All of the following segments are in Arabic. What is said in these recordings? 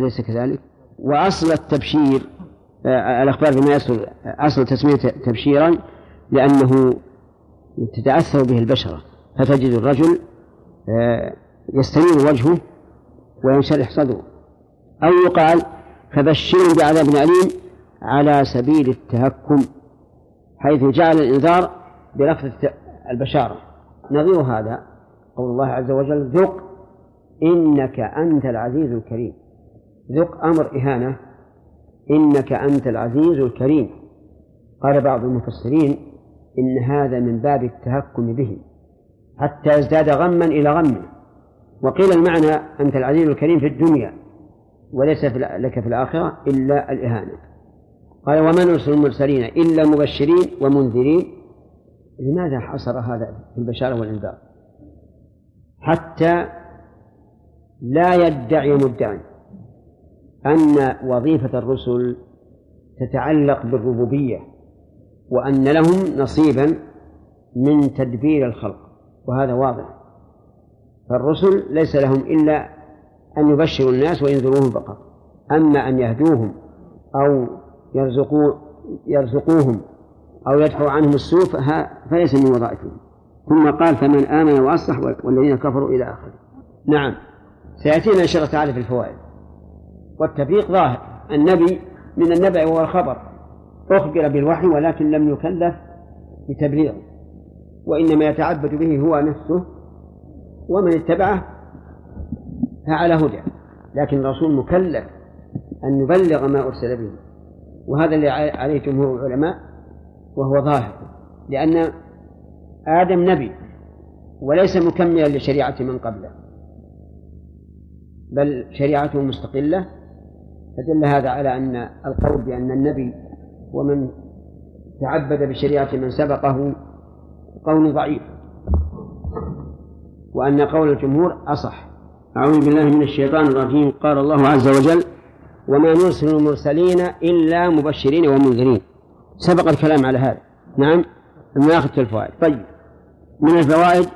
أليس كذلك؟ وأصل التبشير آه، الأخبار بما يصل أصل تسمية تبشيرا لأنه تتأثر به البشرة فتجد الرجل آه، يستنير وجهه وينشرح صدره. أو يقال فبشروا بعذاب أليم على سبيل التهكم حيث جعل الإنذار بلفظ البشارة. نظير هذا قول الله عز وجل ذق إنك أنت العزيز الكريم. ذق أمر إهانة. إنك أنت العزيز الكريم. قال بعض المفسرين إن هذا من باب التهكم به حتى يزداد غما إلى غمه وقيل المعنى أنت العزيز الكريم في الدنيا وليس لك في الآخرة إلا الإهانة. قال وما نرسل المرسلين إلا مبشرين ومنذرين. لماذا حصر هذا في البشارة والإنذار؟ حتى لا يدعي مدعي. أن وظيفة الرسل تتعلق بالربوبية وأن لهم نصيبا من تدبير الخلق وهذا واضح. فالرسل ليس لهم إلا أن يبشروا الناس وينذروهم فقط. أما أن يهدوهم أو يرزقوا يرزقوهم أو يدفعوا عنهم السوء فليس من وظائفهم. ثم قال فمن آمن وأصلح والذين كفروا إلى آخره. نعم. سيأتينا إن شاء الله تعالى في الفوائد. والتفريق ظاهر. النبي من النبأ وهو الخبر. أخبر بالوحي ولكن لم يكلف بتبليغه. وإنما يتعبد به هو نفسه ومن اتبعه فعلى هدى. لكن الرسول مكلف أن يبلغ ما أرسل به. وهذا اللي عليه جمهور العلماء وهو ظاهر. لأن آدم نبي وليس مكملا لشريعة من قبله بل شريعته مستقلة فدل هذا على أن القول بأن النبي ومن تعبد بشريعة من سبقه قول ضعيف وأن قول الجمهور أصح. أعوذ بالله من الشيطان الرجيم. قال الله عز وجل وما نرسل المرسلين إلا مبشرين ومنذرين. سبق الكلام على هذا. نعم ناخذ الفوائد. طيب من الفوائد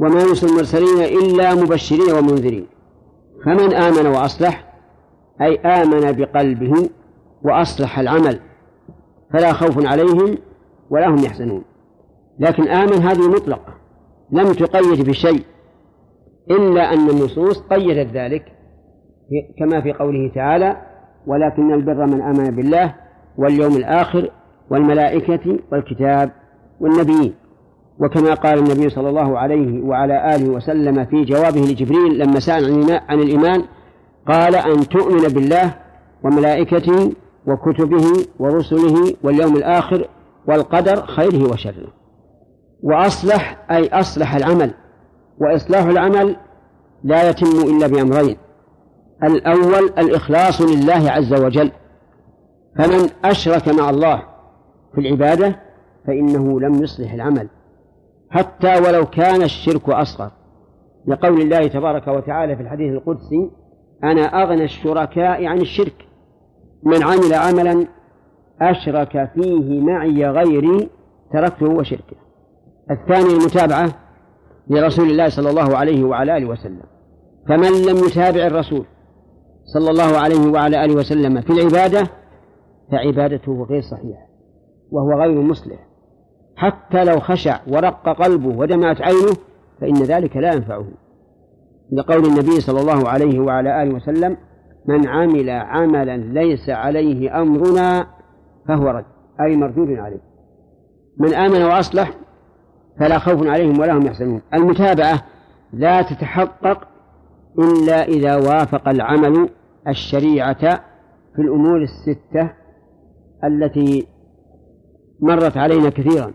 وما نرسل المرسلين إلا مبشرين ومنذرين. فمن آمن وأصلح أي آمن بقلبه وأصلح العمل فلا خوف عليهم ولا هم يحزنون. لكن آمن هذه مطلقة لم تقيد بشيء إلا أن النصوص قيدت ذلك كما في قوله تعالى ولكن البر من آمن بالله واليوم الآخر والملائكة والكتاب والنبيين وكما قال النبي صلى الله عليه وعلى آله وسلم في جوابه لجبريل لما سأل عن الإيمان قال أن تؤمن بالله وملائكته وكتبه ورسله واليوم الآخر والقدر خيره وشره. وأصلح أي أصلح العمل. وإصلاح العمل لا يتم إلا بأمرين. الأول الإخلاص لله عز وجل. فمن أشرك مع الله في العبادة فإنه لم يصلح العمل. حتى ولو كان الشرك أصغر. لقول الله تبارك وتعالى في الحديث القدسي أنا أغنى الشركاء عن الشرك من عمل عملا أشرك فيه معي غيري تركته وشركه الثاني المتابعة لرسول الله صلى الله عليه وعلى آله وسلم. فمن لم يتابع الرسول صلى الله عليه وعلى آله وسلم في العبادة فعبادته غير صحيحة وهو غير مصلح. حتى لو خشع ورق قلبه ودمعت عينه فإن ذلك لا ينفعه. لقول النبي صلى الله عليه وعلى آله وسلم من عمل عملا ليس عليه أمرنا فهو رد. أي مردود عليه. من آمن وأصلح فلا خوف عليهم ولا هم يحزنون. المتابعة لا تتحقق إلا إذا وافق العمل الشريعة في الأمور الستة التي مرت علينا كثيرا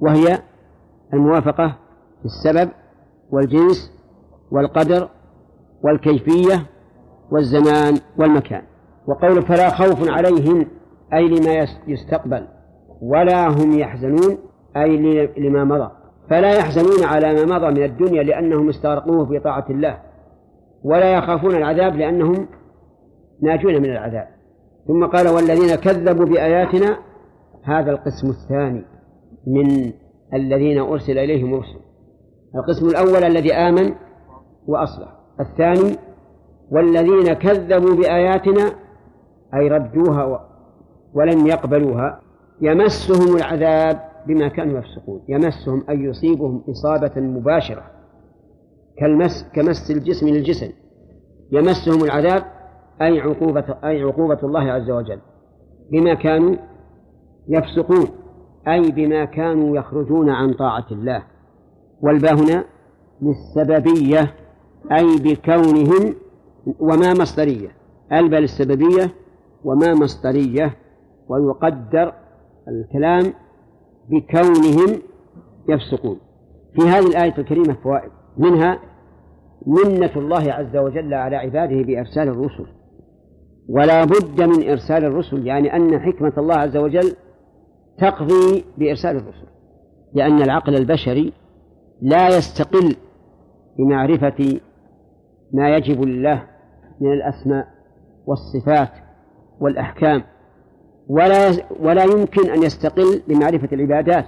وهي الموافقة في السبب والجنس والقدر والكيفية والزمان والمكان. وقول فلا خوف عليهم أي لما يستقبل ولا هم يحزنون أي لما مضى. فلا يحزنون على ما مضى من الدنيا لأنهم استغرقوه في طاعة الله. ولا يخافون العذاب لأنهم ناجون من العذاب. ثم قال والذين كذبوا بآياتنا هذا القسم الثاني من الذين أرسل إليهم الرسل. القسم الأول الذي آمن وأصلح. الثاني والذين كذبوا بآياتنا أي ردوها ولم يقبلوها يمسهم العذاب بما كانوا يفسقون. يمسهم أي يصيبهم إصابة مباشرة كالمس كمس الجسم للجسم. يمسهم العذاب أي عقوبة أي عقوبة الله عز وجل بما كانوا يفسقون أي بما كانوا يخرجون عن طاعة الله. والباء هنا للسببية. أي بكونهم وما مصدرية الباء للسببية وما مصدرية ويقدر الكلام بكونهم يفسقون. في هذه الآية الكريمة فوائد. منها منة الله عز وجل على عباده بإرسال الرسل. ولا بد من إرسال الرسل يعني أن حكمة الله عز وجل تقضي بإرسال الرسل. لأن العقل البشري لا يستقل بمعرفة ما يجب لله من الأسماء والصفات والأحكام ولا ولا يمكن أن يستقل بمعرفة العبادات.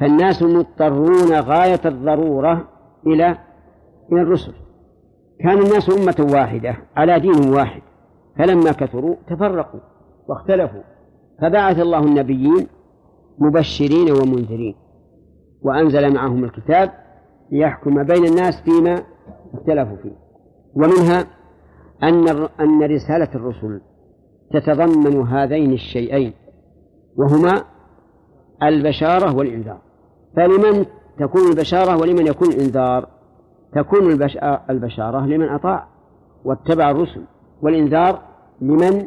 فالناس مضطرون غاية الضرورة إلى إلى الرسل. كان الناس أمة واحدة على دين واحد فلما كثروا تفرقوا واختلفوا. فبعث الله النبيين مبشرين ومنذرين وأنزل معهم الكتاب ليحكم بين الناس فيما اختلفوا فيه. ومنها أن أن رسالة الرسل تتضمن هذين الشيئين وهما البشارة والإنذار. فلمن تكون البشارة ولمن يكون الإنذار؟ تكون البشارة لمن أطاع واتبع الرسل والإنذار لمن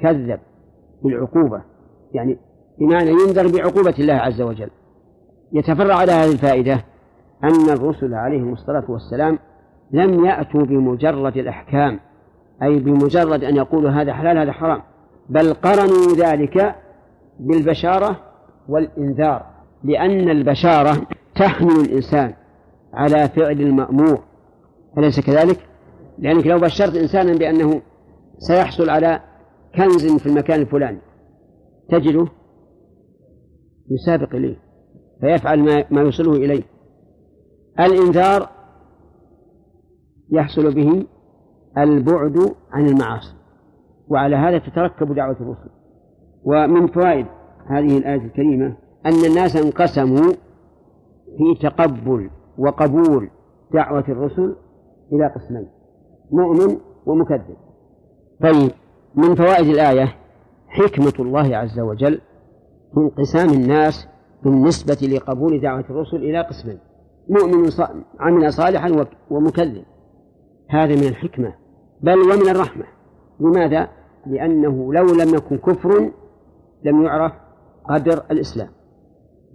كذب بالعقوبة. يعني بمعنى ينذر بعقوبة الله عز وجل. يتفرع على هذه الفائدة أن الرسل عليهم الصلاة والسلام لم يأتوا بمجرد الأحكام أي بمجرد أن يقولوا هذا حلال هذا حرام بل قرنوا ذلك بالبشارة والإنذار لأن البشارة تحمل الإنسان على فعل المأمور أليس كذلك؟ لأنك لو بشرت إنسانا بأنه سيحصل على كنز في المكان الفلاني تجده يسابق إليه فيفعل ما, يوصله إليه الإنذار يحصل به البعد عن المعاصي. وعلى هذا تتركب دعوة الرسل. ومن فوائد هذه الآية الكريمة أن الناس انقسموا في تقبل وقبول دعوة الرسل إلى قسمين مؤمن ومكذب. طيب من فوائد الآية حكمة الله عز وجل في انقسام الناس بالنسبة لقبول دعوة الرسل إلى قسمين مؤمن عمل صالحا ومكذب. هذا من الحكمة بل ومن الرحمة. لماذا؟ لأنه لو لم يكن كفر لم يعرف قدر الإسلام.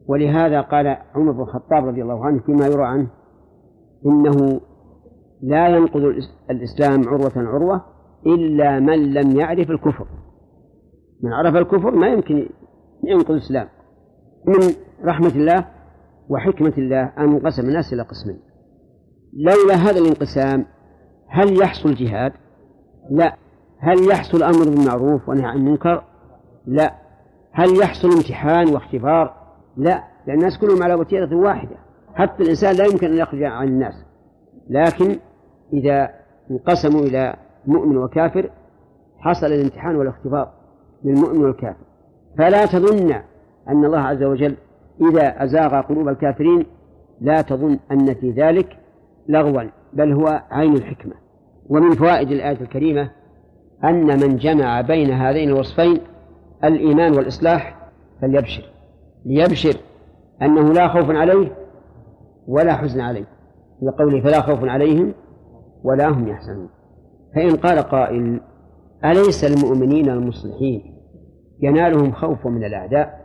ولهذا قال عمر بن الخطاب رضي الله عنه فيما يروى عنه إنه لا ينقض الإسلام عروة عروة إلا من لم يعرف الكفر. من عرف الكفر ما يمكن ينقض الإسلام. من رحمة الله وحكمة الله أن انقسم الناس إلى قسمين. لولا هذا الانقسام هل يحصل جهاد؟ لا. هل يحصل أمر بالمعروف ونهي عن المنكر؟ لا. هل يحصل امتحان واختبار؟ لا. لأن الناس كلهم على وتيرة واحدة. حتى الإنسان لا يمكن أن يخرج عن الناس. لكن إذا انقسموا إلى مؤمن وكافر حصل الامتحان والاختبار للمؤمن والكافر. فلا تظن أن الله عز وجل إذا أزاغ قلوب الكافرين لا تظن أن في ذلك لغوا بل هو عين الحكمة. ومن فوائد الآية الكريمة أن من جمع بين هذين الوصفين الإيمان والإصلاح فليبشر ليبشر أنه لا خوف عليه ولا حزن عليه لقوله فلا خوف عليهم ولا هم يحزنون. فإن قال قائل أليس المؤمنين المصلحين ينالهم خوف من الأعداء؟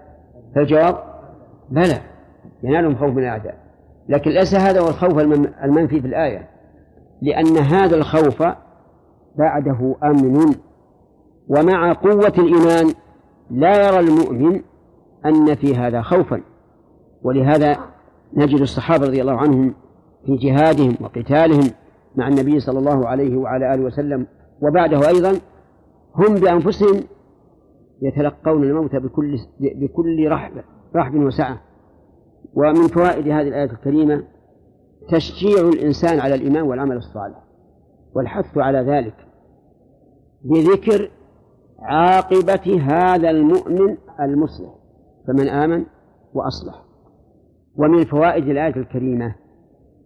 فالجواب بلى ينالهم خوف من الأعداء. لكن ليس هذا هو الخوف المنفي في الآية. لأن هذا الخوف بعده أمن. ومع قوة الإيمان لا يرى المؤمن أن في هذا خوفا. ولهذا نجد الصحابة رضي الله عنهم في جهادهم وقتالهم مع النبي صلى الله عليه وعلى آله وسلم. وبعده أيضا هم بأنفسهم يتلقون الموت بكل بكل رحب رحب وسعة. ومن فوائد هذه الآية الكريمة تشجيع الإنسان على الإيمان والعمل الصالح والحث على ذلك بذكر عاقبة هذا المؤمن المصلح فمن آمن وأصلح. ومن فوائد الآية الكريمة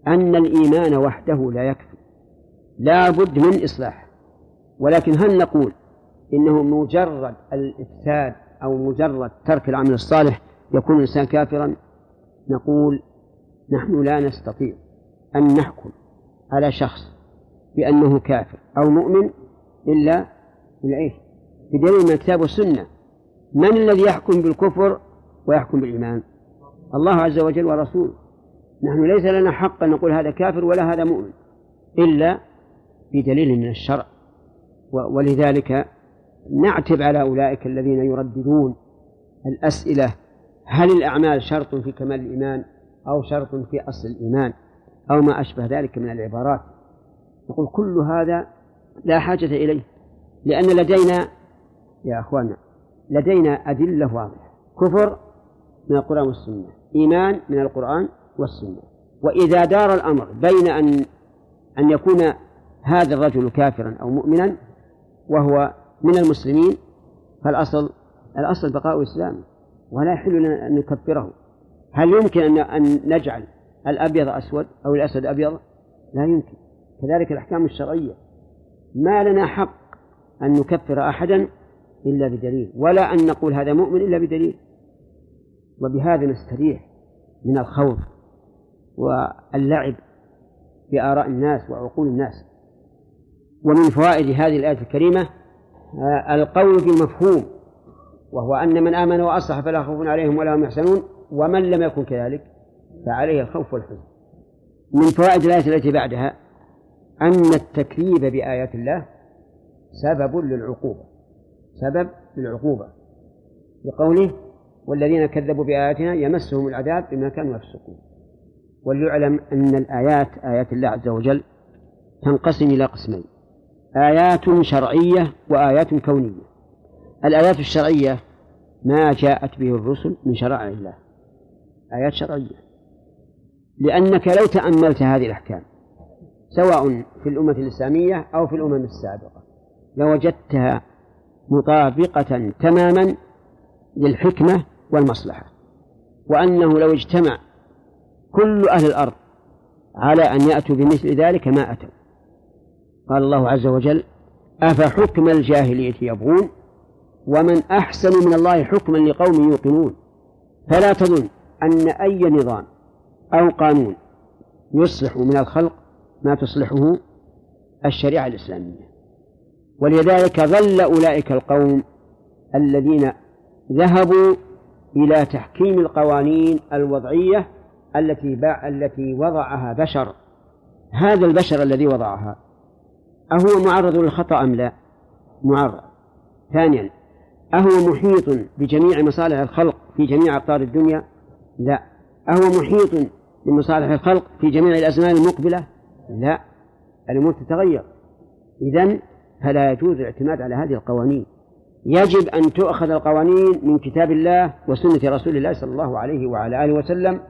أن الإيمان وحده لا يكفي لا بد من إصلاح. ولكن هل نقول إنه مجرد الإفساد أو مجرد ترك العمل الصالح يكون الإنسان كافرا؟ نقول نحن لا نستطيع. أن نحكم على شخص بأنه كافر أو مؤمن إلا بالعيش. بدليل من الكتاب والسنة. من الذي يحكم بالكفر ويحكم بالإيمان؟ الله عز وجل ورسوله. نحن ليس لنا حق أن نقول هذا كافر ولا هذا مؤمن إلا بدليل من الشرع. ولذلك نعتب على أولئك الذين يرددون الأسئلة. هل الأعمال شرط في كمال الإيمان أو شرط في أصل الإيمان؟ أو ما أشبه ذلك من العبارات. نقول كل هذا لا حاجة إليه لأن لدينا يا أخوانا لدينا أدلة واضحة. كفر من القرآن والسنة إيمان من القرآن والسنة. وإذا دار الأمر بين أن أن يكون هذا الرجل كافرا أو مؤمنا وهو من المسلمين فالأصل الأصل بقاء إسلامه ولا يحل لنا أن نكفره. هل يمكن أن نجعل الأبيض أسود أو الأسود أبيض؟ لا يمكن. كذلك الأحكام الشرعية. ما لنا حق أن نكفر أحدا إلا بدليل ولا أن نقول هذا مؤمن إلا بدليل. وبهذا نستريح من الخوض واللعب بآراء الناس وعقول الناس. ومن فوائد هذه الآية الكريمة آه، القول بالمفهوم وهو أن من آمن وأصلح فلا خوف عليهم ولا هم يحزنون ومن لم يكن كذلك. فعليه الخوف والحزن. من فوائد الآية التي بعدها أن التكذيب بآيات الله سبب للعقوبة. سبب للعقوبة. لقوله والذين كذبوا بآياتنا يمسهم العذاب بما كانوا يفسقون. وليعلم أن الآيات آيات الله عز وجل تنقسم إلى قسمين. آيات شرعية وآيات كونية. الآيات الشرعية ما جاءت به الرسل من شرائع الله. آيات شرعية. لأنك لو تأملت هذه الأحكام سواء في الأمة الإسلامية أو في الأمم السابقة لوجدتها مطابقة تماما للحكمة والمصلحة وأنه لو اجتمع كل أهل الأرض على أن يأتوا بمثل ذلك ما أتوا. قال الله عز وجل أفحكم الجاهلية يبغون؟ ومن أحسن من الله حكما لقوم يوقنون؟ فلا تظن أن أي نظام أو قانون يصلح من الخلق ما تصلحه الشريعة الإسلامية ولذلك ظل أولئك القوم الذين ذهبوا إلى تحكيم القوانين الوضعية التي التي وضعها بشر هذا البشر الذي وضعها أهو معرض للخطأ أم لا؟ معرض ثانيا أهو محيط بجميع مصالح الخلق في جميع أقطار الدنيا؟ لا أهو محيط بمصالح الخلق في جميع الأزمان المقبلة؟ لا الأمور تتغير. إذن فلا يجوز الاعتماد على هذه القوانين. يجب أن تؤخذ القوانين من كتاب الله وسنة رسول الله صلى الله عليه وعلى آله وسلم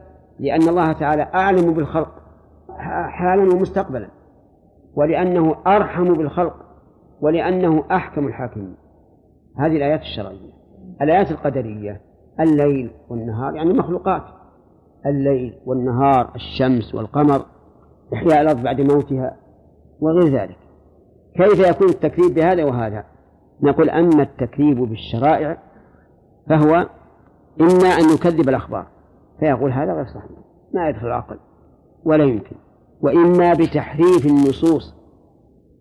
لأن الله تعالى أعلم بالخلق حالا ومستقبلا ولأنه أرحم بالخلق ولأنه أحكم الحاكمين. هذه الآيات الشرعية الآيات القدرية الليل والنهار يعني مخلوقات. الليل والنهار الشمس والقمر إحياء الأرض بعد موتها وغير ذلك. كيف يكون التكذيب بهذا وهذا؟ نقول أما التكذيب بالشرائع فهو إما أن يكذب الأخبار فيقول هذا غير صحيح ما يدخل العقل ولا يمكن. وإما بتحريف النصوص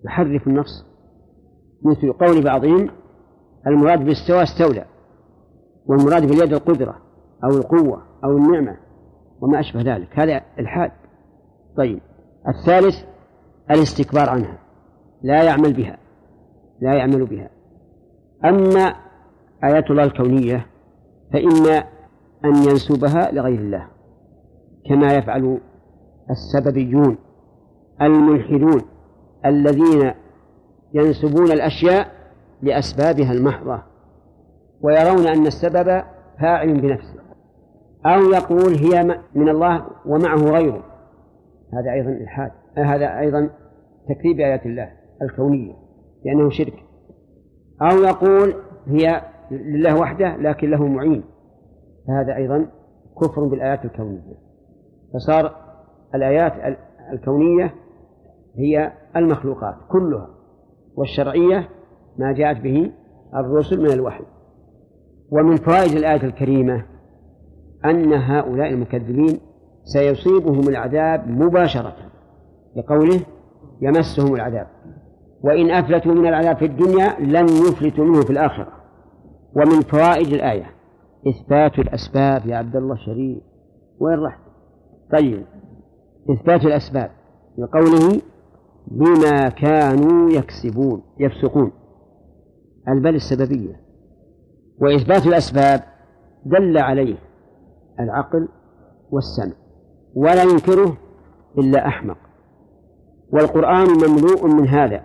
يحرف النص مثل قول بعضهم المراد باستوى استولى والمراد باليد القدرة أو القوة أو النعمة. وما أشبه ذلك. هذا الحاد. طيب. الثالث الاستكبار عنها. لا يعمل بها. لا يعمل بها. أما آيات الله الكونية فإما أن ينسبها لغير الله. كما يفعل السببيون الملحدون الذين ينسبون الأشياء لأسبابها المحضة ويرون أن السبب فاعل بنفسه. أو يقول هي من الله ومعه غيره. هذا أيضا إلحاد. هذا أيضا تكذيب آيات الله الكونية لأنه شرك. أو يقول هي لله وحده لكن له معين. فهذا أيضا كفر بالآيات الكونية. فصار الآيات الكونية هي المخلوقات كلها والشرعية ما جاءت به الرسل من الوحي. ومن فوائد الآية الكريمة أن هؤلاء المكذبين سيصيبهم العذاب مباشرة. لقوله يمسهم العذاب. وإن أفلتوا من العذاب في الدنيا لن يفلتوا منه في الآخرة. ومن فوائد الآية إثبات الأسباب. يا عبد الله الشريف وين رحت؟ طيب إثبات الأسباب. لقوله بما كانوا يكسبون يفسقون. البل السببية. وإثبات الأسباب دل عليه العقل والسمع ولا ينكره إلا أحمق. والقرآن مملوء من هذا.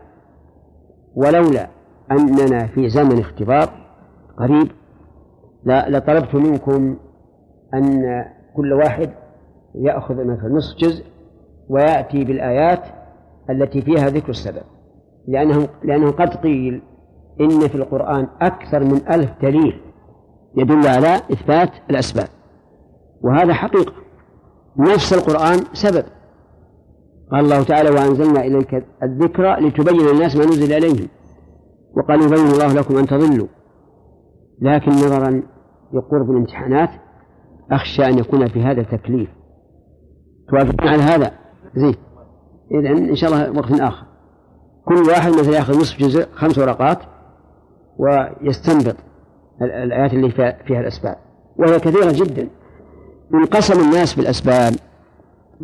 ولولا أننا في زمن اختبار قريب لطلبت منكم أن كل واحد يأخذ مثلا نصف جزء ويأتي بالآيات التي فيها ذكر السبب. لأنه لأنه قد قيل إن في القرآن أكثر من ألف دليل يدل على إثبات الأسباب. وهذا حقيقة. نفس القرآن سبب. قال الله تعالى وأنزلنا إليك الذكر لتبين للناس ما نزل إليهم. وقال يبين الله لكم أن تضلوا. لكن نظرا لقرب الامتحانات أخشى أن يكون في هذا تكليف. توافقون على هذا؟ زين. إذا إن شاء الله وقت آخر. كل واحد مثلا يأخذ نصف جزء خمس ورقات ويستنبط الآيات اللي فيها الأسباب. وهي كثيرة جدا. انقسم الناس بالأسباب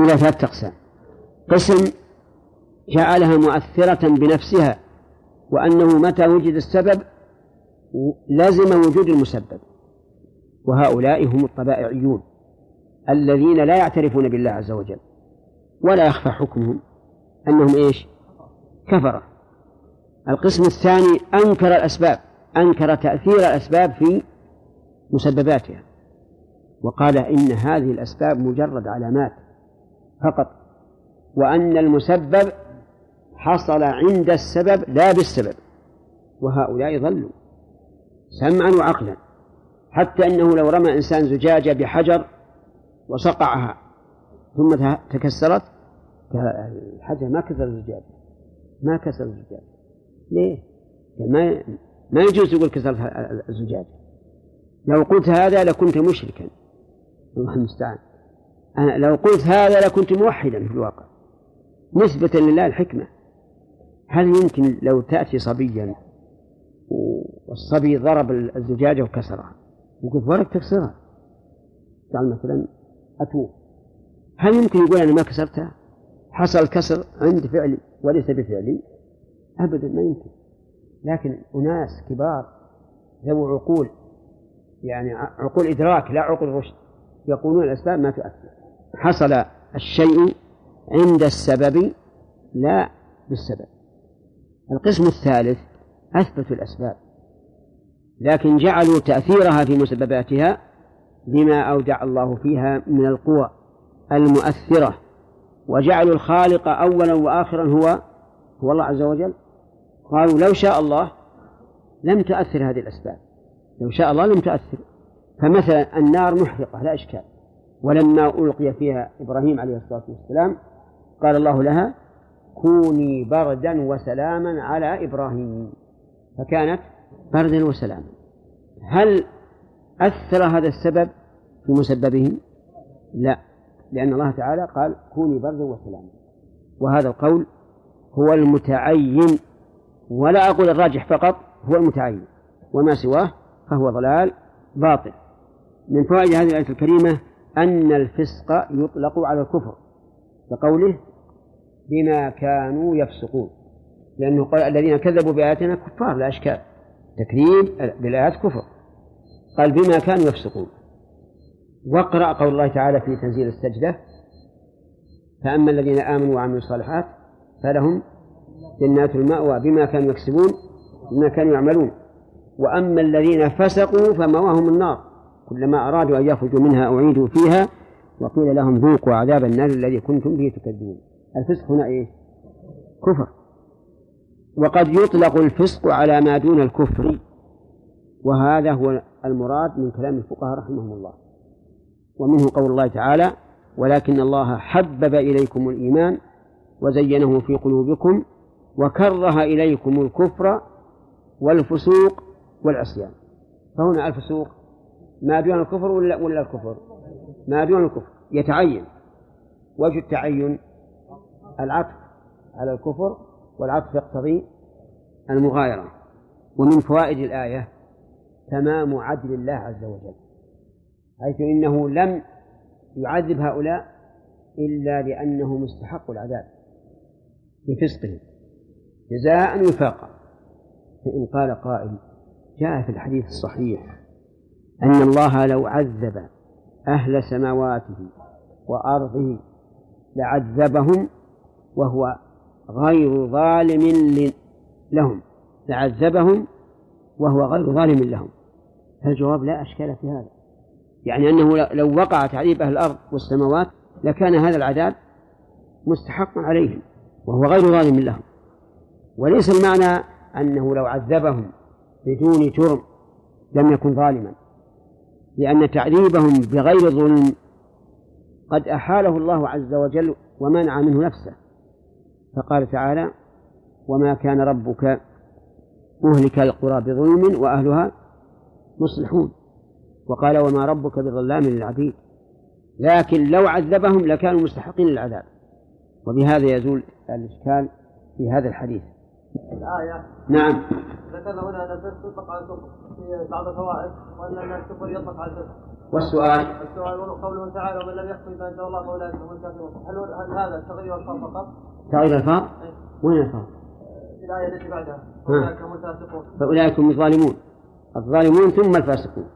إلى ثلاثة أقسام. قسم جعلها مؤثرة بنفسها وأنه متى وجد السبب لازم وجود المسبب وهؤلاء هم الطبائعيون الذين لا يعترفون بالله عز وجل ولا يخفى حكمهم أنهم إيش؟ كفرة القسم الثاني أنكر الأسباب أنكر تأثير الأسباب في مسبباتها. وقال إن هذه الأسباب مجرد علامات فقط وأن المسبب حصل عند السبب لا بالسبب وهؤلاء ضلوا سمعا وعقلا حتى أنه لو رمى إنسان زجاجة بحجر وصقعها ثم تكسرت الحجر ما كسر الزجاجة ما كسر الزجاجة. ليه؟ ما ما يجوز يقول كسرت الزجاجة. لو قلت هذا لكنت مشركا. الله المستعان. أنا لو قلت هذا لكنت موحدا في الواقع. نسبة لله الحكمة. هل يمكن لو تأتي صبيا والصبي ضرب الزجاجة وكسرها؟ وقلت ولك تكسرها. قال مثلا أتوب هل يمكن يقول أنا ما كسرتها؟ حصل كسر عند فعلي وليس بفعلي؟ أبدا ما يمكن. لكن أناس كبار ذو عقول يعني عقول إدراك لا عقول رشد. يقولون الأسباب ما تؤثر. حصل الشيء عند السبب لا بالسبب. القسم الثالث أثبتوا الأسباب لكن جعلوا تأثيرها في مسبباتها بما أودع الله فيها من القوى المؤثرة وجعلوا الخالق أولا وآخرا هو هو الله عز وجل. قالوا لو شاء الله لم تؤثر هذه الأسباب لو شاء الله لم تؤثر. فمثلا النار محرقة لا إشكال. ولما ألقي فيها إبراهيم عليه الصلاة والسلام قال الله لها كوني بردا وسلاما على إبراهيم. فكانت بردا وسلاما. هل أثر هذا السبب في مسببه؟ لا لأن الله تعالى قال كوني بردا وسلاما. وهذا القول هو المتعين ولا أقول الراجح فقط هو المتعين. وما سواه فهو ضلال باطل. من فوائد هذه الآية الكريمة أن الفسق يطلق على الكفر كقوله بما كانوا يفسقون لأنه قال الذين كذبوا بآياتنا كفار لا إشكال تكذيب بالآيات كفر قال بما كانوا يفسقون. واقرأ قول الله تعالى في تنزيل السجدة فأما الذين آمنوا وعملوا الصالحات فلهم جنات المأوى بما كانوا يكسبون بما كانوا يعملون. وأما الذين فسقوا فمواهم النار. كلما أرادوا أن يخرجوا منها أعيدوا فيها وقيل لهم ذوقوا عذاب النار الذي كنتم به تكذبون. الفسق هنا إيه؟ كفر. وقد يطلق الفسق على ما دون الكفر. وهذا هو المراد من كلام الفقهاء رحمهم الله. ومنه قول الله تعالى ولكن الله حبب إليكم الإيمان وزينه في قلوبكم وكره إليكم الكفر والفسوق والعصيان. فهنا الفسوق ما دون الكفر ولا ولا الكفر؟ ما دون الكفر. يتعين. وجه التعين العطف على الكفر والعطف يقتضي المغايرة. ومن فوائد الآية تمام عدل الله عز وجل حيث إنه لم يعذب هؤلاء إلا لأنهم استحقوا العذاب بفسقهم جزاء وفاقا. فإن قال قائل جاء في الحديث الصحيح أن الله لو عذب أهل سماواته وأرضه لعذبهم وهو غير ظالم لهم. لعذبهم وهو غير ظالم لهم. الجواب لا أشكال في هذا. يعني أنه لو وقع تعذيب أهل الأرض والسماوات لكان هذا العذاب مستحقا عليهم وهو غير ظالم لهم. وليس المعنى أنه لو عذبهم بدون جرم لم يكن ظالما. لأن تعذيبهم بغير ظلم قد أحاله الله عز وجل ومنع منه نفسه. فقال تعالى وما كان ربك مهلك القرى بظلم وأهلها مصلحون وقال وما ربك بظلام للعبيد لكن لو عذبهم لكانوا مستحقين للعذاب وبهذا يزول الإشكال في هذا الحديث. الآية. نعم. ذكرنا هنا أن يطلق على الكفر. في بعض الفوائد وأن الكفر يطلق على الفسق والسؤال؟ السؤال قوله تعالى ومن لم يحكم بما أنزل الله فأولئك هم الكافرون هل هل هذا تغيير الفاظ فقط؟ تغيير الفاظ؟ إيه. وين الفاظ؟ في الآية التي بعدها. أولئك هم الفاسقون. فأولئك هم الظالمون. الظالمون ثم الفاسقون.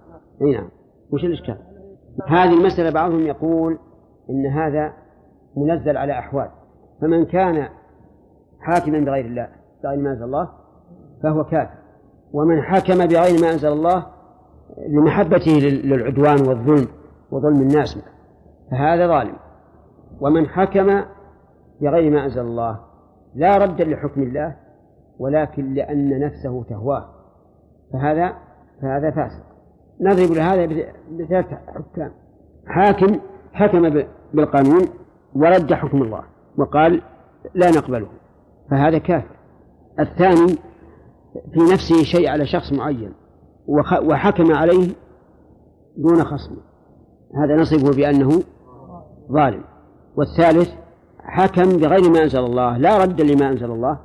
اي نعم. وش الإشكال؟ هذه المسألة بعضهم يقول إن هذا منزل على أحوال. فمن كان حاكما بغير الله بغير ما أنزل الله فهو كافر. ومن حكم بغير ما أنزل الله لمحبته للعدوان والظلم وظلم الناس. فهذا ظالم. ومن حكم بغير ما أنزل الله لا رد لحكم الله ولكن لأن نفسه تهواه. فهذا فهذا فاسق. نضرب لهذا بثلاث حكام. حاكم حكم بالقانون ورد حكم الله وقال لا نقبله. فهذا كافر. الثاني في نفسه شيء على شخص معين وحكم عليه دون خصم. هذا نصفه بأنه ظالم. والثالث حكم بغير ما أنزل الله لا رد لما أنزل الله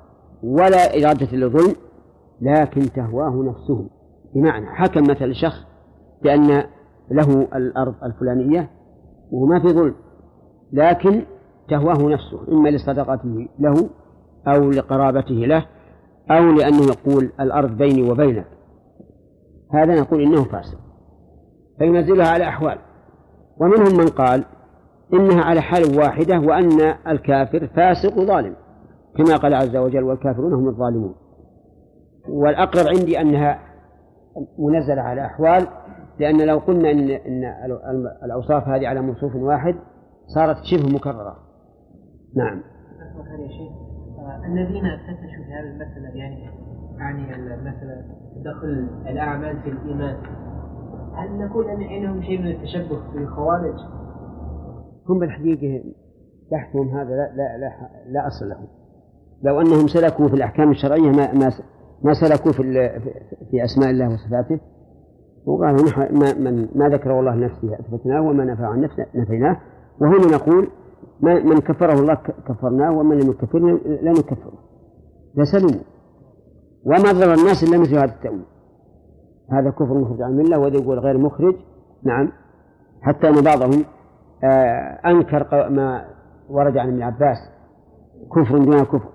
ولا إرادة للظلم لكن تهواه نفسه. بمعنى حكم مثل شخص بأن له الأرض الفلانية وما في ظلم لكن تهواه نفسه إما لصدقته له أو لقرابته له. أو لأنه يقول الأرض بيني وبينك. هذا نقول إنه فاسق. فينزلها على أحوال. ومنهم من قال إنها على حال واحدة وأن الكافر فاسق ظالم. كما قال عز وجل والكافرون هم الظالمون. والأقرب عندي أنها منزلة على أحوال لأن لو قلنا إن إن الأوصاف هذه على موصوف واحد صارت شبه مكررة. نعم. الذين فتشوا في هذه المسألة يعني يعني المسألة دخل الأعمال في الإيمان. هل نقول أن عندهم شيء من التشبه بالخوارج؟ هم بالحقيقة بحثهم هذا لا لا لا, لا أصل له لو أنهم سلكوا في الأحكام الشرعية ما ما ما سلكوا في في أسماء الله وصفاته. وقالوا ما, من ما ذكره الله نفسه أثبتناه وما نفع عن نفسه نفيناه. وهنا نقول من كفره الله كفرناه ومن لم يكفرنا لا نكفره لسلموا وما ضر الناس إلا مثل هذا التأويل. هذا كفر مخرج عن الملة وهذا يقول غير مخرج. نعم. حتى أن بعضهم آه، أنكر ما ورد عن ابن عباس. كفر دون كفر.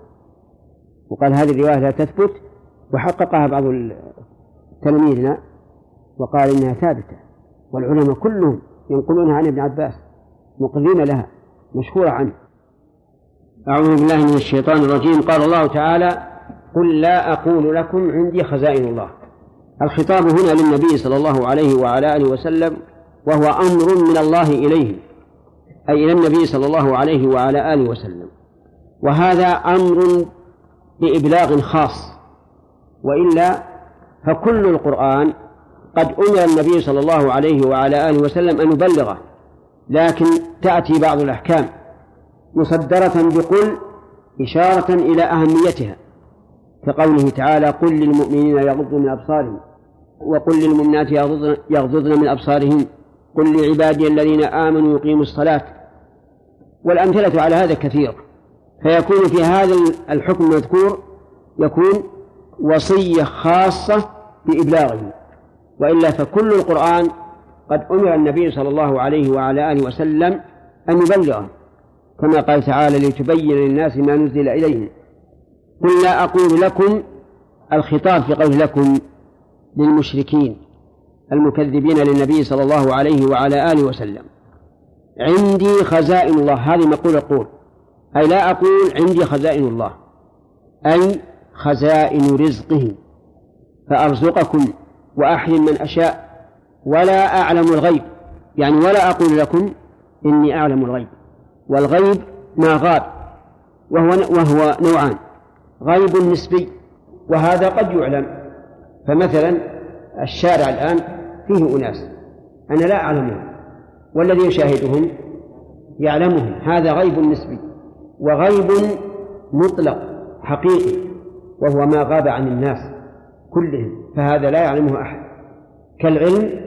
وقال هذه الرواية لا تثبت. وحققها بعض تلاميذنا وقال إنها ثابتة. والعلماء كلهم ينقلونها عن ابن عباس. مقرين لها. مشهورة عنه. أعوذ بالله من الشيطان الرجيم. قال الله تعالى قل لا أقول لكم عندي خزائن الله. الخطاب هنا للنبي صلى الله عليه وعلى آله وسلم وهو أمر من الله إليه أي إلى النبي صلى الله عليه وعلى آله وسلم. وهذا أمر بإبلاغ خاص. وإلا فكل القرآن قد أمر النبي صلى الله عليه وعلى آله وسلم أن يبلغه. لكن تأتي بعض الأحكام مصدرة بقل إشارة إلى أهميتها كقوله تعالى قل للمؤمنين يغضوا من أبصارهم وقل للمؤمنات يغضضن من أبصارهن قل لعبادي الذين آمنوا يقيموا الصلاة. والأمثلة على هذا كثير فيكون في هذا الحكم المذكور يكون وصية خاصة بإبلاغه وإلا فكل القرآن قد أمر النبي صلى الله عليه وعلى آله وسلم أن يبلغه كما قال تعالى لتبين للناس ما نزل إليهم. قل لا أقول لكم الخطاب في قول لكم للمشركين المكذبين للنبي صلى الله عليه وعلى آله وسلم. عندي خزائن الله هذه مقولة قول أي لا أقول عندي خزائن الله أي خزائن رزقه. فأرزقكم وأحيي من أشاء. ولا أعلم الغيب. يعني ولا أقول لكم إني أعلم الغيب. والغيب ما غاب وهو وهو نوعان. غيب نسبي وهذا قد يعلم. فمثلا الشارع الآن فيه أناس. أنا لا أعلمهم. والذي يشاهدهم يعلمهم. هذا غيب نسبي وغيب مطلق حقيقي وهو ما غاب عن الناس كلهم. فهذا لا يعلمه أحد. كالعلم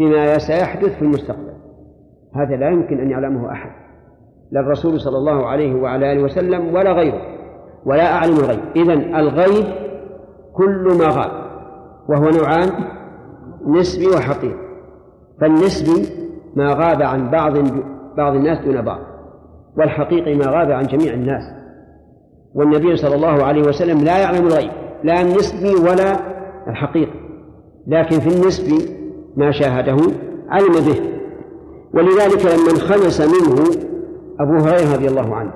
بما سيحدث في المستقبل. هذا لا يمكن أن يعلمه أحد. لا الرسول صلى الله عليه وعلى آله وسلم ولا غيره ولا أعلم الغيب. إذن الغيب كل ما غاب وهو نوعان نسبي وحقيقي. فالنسبي ما غاب عن بعض بعض الناس دون بعض والحقيقي ما غاب عن جميع الناس. والنبي صلى الله عليه وسلم لا يعلم الغيب لا النسبي ولا الحقيقي. لكن في النسبي ما شاهده علم به. ولذلك لما انخنس منه أبو هريرة رضي الله عنه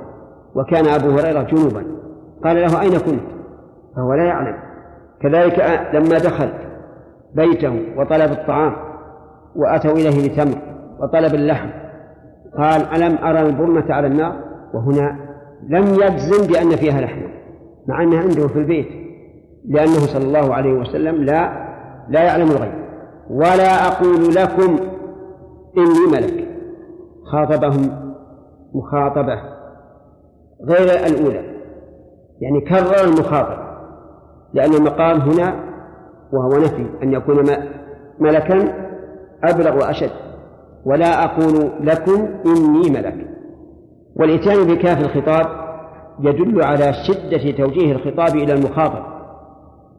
وكان أبو هريرة جنوبا قال له أين كنت؟ فهو لا يعلم. كذلك لما دخل بيته وطلب الطعام وأتوا إليه بتمر وطلب اللحم قال ألم أرى البرمة على النار؟ وهنا لم يجزم بأن فيها لحم مع أنها عنده في البيت لأنه صلى الله عليه وسلم لا لا يعلم الغيب. ولا أقول لكم إني ملك. خاطبهم مخاطبة غير الأولى. يعني كرر المخاطب لأن المقام هنا وهو نفي أن يكون ملكا أبلغ وأشد. ولا أقول لكم إني ملك. والإتيان بكاف الخطاب يدل على شدة توجيه الخطاب إلى المخاطب.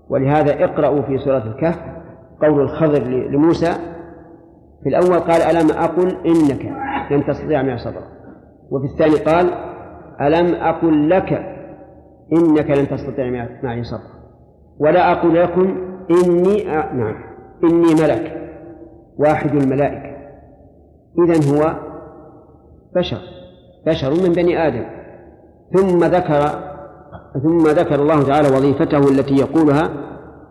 ولهذا اقرأوا في سورة الكهف قول الخضر لموسى. في الأول قال ألم أقل إنك لن تستطيع معي صبرا وفي الثاني قال ألم أقل لك إنك لن تستطيع معي صبرا ولا أقول لكم إني أ... نعم إني ملك واحد الملائكة. إذا هو بشر بشر من بني آدم. ثم ذكر ثم ذكر الله تعالى وظيفته التي يقولها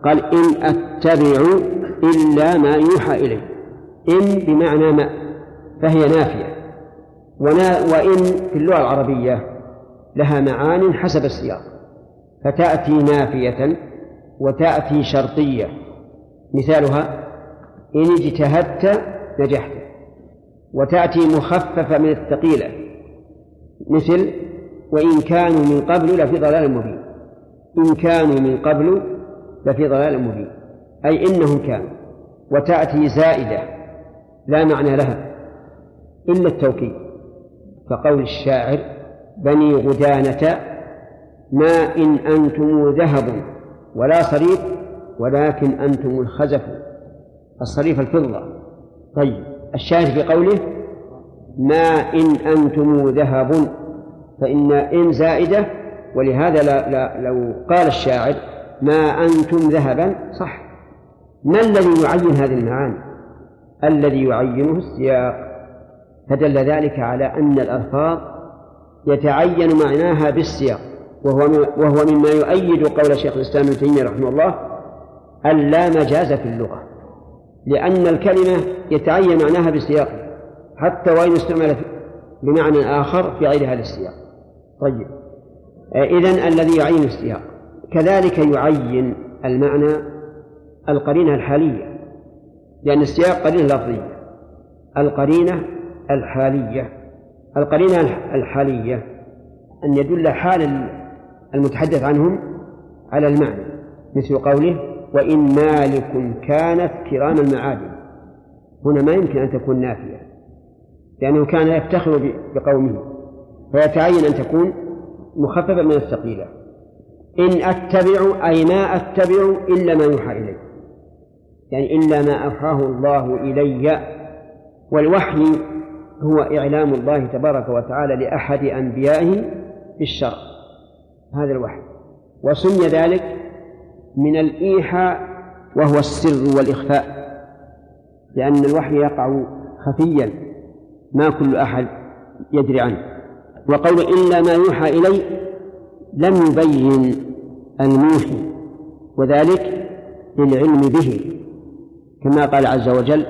قال إن أتبع إلا ما يوحى إلي. إن بمعنى ما فهي نافية. وإن في اللغة العربية لها معان حسب السياق. فتأتي نافية وتأتي شرطية. مثالها إن اجتهدت نجحت. وتأتي مخففة من الثقيلة. مثل وإن كانوا من قبل لفي ضلال مبين. إن كانوا من قبل لفي ضلال مبين. أي إنهم كانوا وتأتي زائدة لا معنى لها إلا التوكيد. كقول الشاعر بني غدانة ما إن أنتم ذهب ولا صريف ولكن أنتم الخزف. الصريف الفضة. طيب الشاهد في قوله ما إن أنتم ذهب فإن إن زائدة ولهذا لا لا لو قال الشاعر ما أنتم ذهبا؟ صح. ما الذي يعين هذه المعاني؟ الذي يعينه السياق. فدل ذلك على أن الألفاظ يتعين معناها بالسياق. وهو وهو مما يؤيد قول شيخ الإسلام ابن تيمية رحمه الله أن لا مجاز في اللغة. لأن الكلمة يتعين معناها بالسياق حتى وإن استعملت بمعنى آخر في غير هذا السياق طيب. إذن الذي يعين السياق. كذلك يعين المعنى القرينة الحالية لأن السياق قرينة لفظية. القرينة الحالية القرينة الحالية أن يدل حال المتحدث عنهم على المعنى مثل قوله وإن مالك كانت كرام المعادن هنا ما يمكن أن تكون نافية لأنه كان يفتخر بقومه فيتعين أن تكون مخففة من الثقيلة. إن أتبع أي ما أتبع إلا ما يوحى إلي. يعني إلا ما أوحاه الله إلي. والوحي هو إعلام الله تبارك وتعالى لأحد أنبيائه بالشرع. هذا الوحي. وسمي ذلك من الإيحاء وهو السر والإخفاء. لأن الوحي يقع خفيا ما كل أحد يدري عنه. وقول إلا ما يوحى إلي لم يبين الموحي وذلك للعلم به. كما قال عز وجل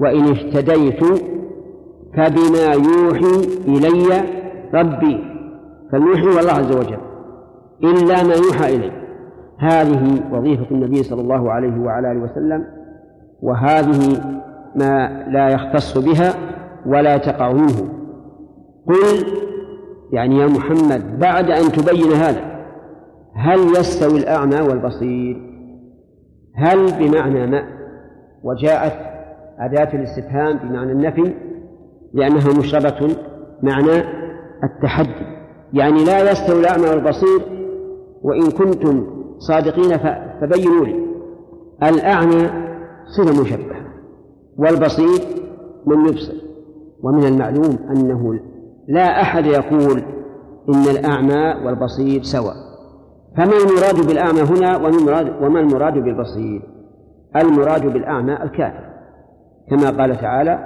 وإن اهتديت فبما يوحي إلي ربي فالموحي هو الله عز وجل إلا ما يوحى إلي هذه وظيفة النبي صلى الله عليه وعلى آله وسلم وهذه ما لا يختص بها ولا تقع منه. قل يعني يا محمد بعد أن تبين هذا هل يستوي الأعمى والبصير؟ هل بمعنى ما؟ وجاءت أداة الاستفهام بمعنى النفي لأنها مشربة معنى التحدي. يعني لا يستوي الأعمى والبصير وإن كنتم صادقين فبينوا لي. الأعمى صفة مشبهة والبصير من يبصر. ومن المعلوم أنه لا أحد يقول إن الأعمى والبصير سواء. فما المراد بالأعمى هنا وما المراد, بالبصير؟ المراد بالأعمى الكافر. كما قال تعالى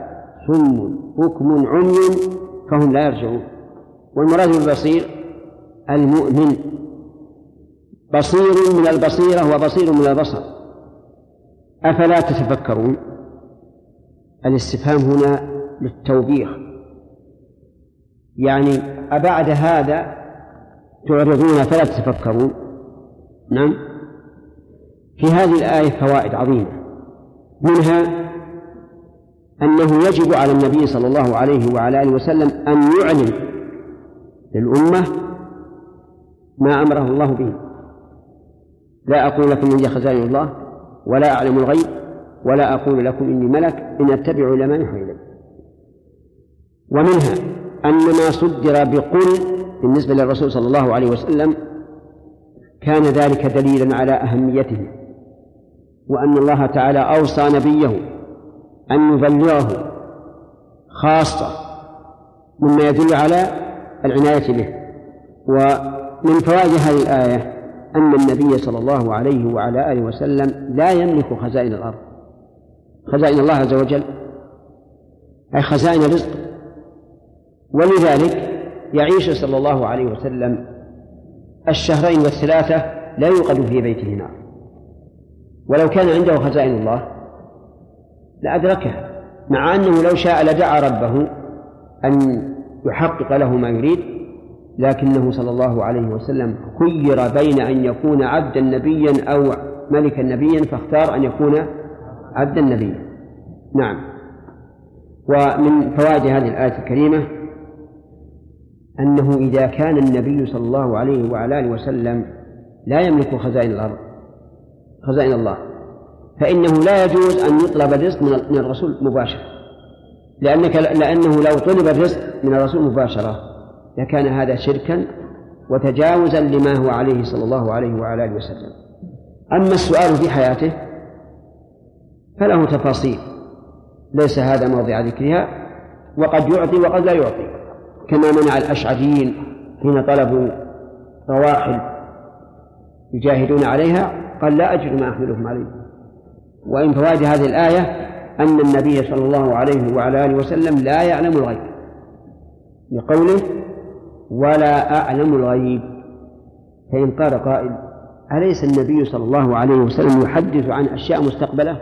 صم بكم عمي فهم لا يرجعون. والمراد بالبصير المؤمن. بصير من البصيرة وبصير من البصر. أفلا تتفكرون؟ الاستفهام هنا للتوبيخ. يعني أبعد هذا تعرضون فلا تتفكرون. نعم. في هذه الآية فوائد عظيمة. منها أنه يجب على النبي صلى الله عليه وعلى آله وسلم أن يعلن للأمة ما أمره الله به. لا أقول لكم عندي خزائن الله ولا أعلم الغيب ولا أقول لكم إني ملك إن أتبع إلى ما يوحى ومنها أن ما صدر بقل بالنسبة للرسول صلى الله عليه وسلم كان ذلك دليلا على أهميته وأن الله تعالى أوصى نبيه أن يبلغه خاصة مما يدل على العناية به. ومن فوائد هذه الآية أن النبي صلى الله عليه وعلى آله وسلم لا يملك خزائن الأرض. خزائن الله عز وجل أي خزائن رزق ولذلك يعيش صلى الله عليه وسلم الشهرين والثلاثة لا يوقد في بيته نار. ولو كان عنده خزائن الله لأدركها مع أنه لو شاء لدعا ربه أن يحقق له ما يريد لكنه صلى الله عليه وسلم خير بين أن يكون عبدا نبيا أو ملكا نبيا فاختار أن يكون عبدا نبيا. نعم. ومن فوائد هذه الآية الكريمة أنه إذا كان النبي صلى الله عليه وعلى آله وسلم لا يملك خزائن الأرض خزائن الله فإنه لا يجوز أن يطلب الرزق من الرسول مباشرة. لأنك لأنه لو طلب الرزق من الرسول مباشرة لكان هذا شركا وتجاوزا لما هو عليه صلى الله عليه وعلى آله وسلم. أما السؤال في حياته فله تفاصيل ليس هذا موضع ذكرها وقد يعطي وقد لا يعطي. كما منع الأشعريين حين طلبوا رواحل يجاهدون عليها قال لا أجد ما أحملهم عليه وإن فوائد هذه الآية أن النبي صلى الله عليه وعلى آله وسلم لا يعلم الغيب. لقوله ولا أعلم الغيب. فإن قال قائل أليس النبي صلى الله عليه وسلم يحدث عن أشياء مستقبلة؟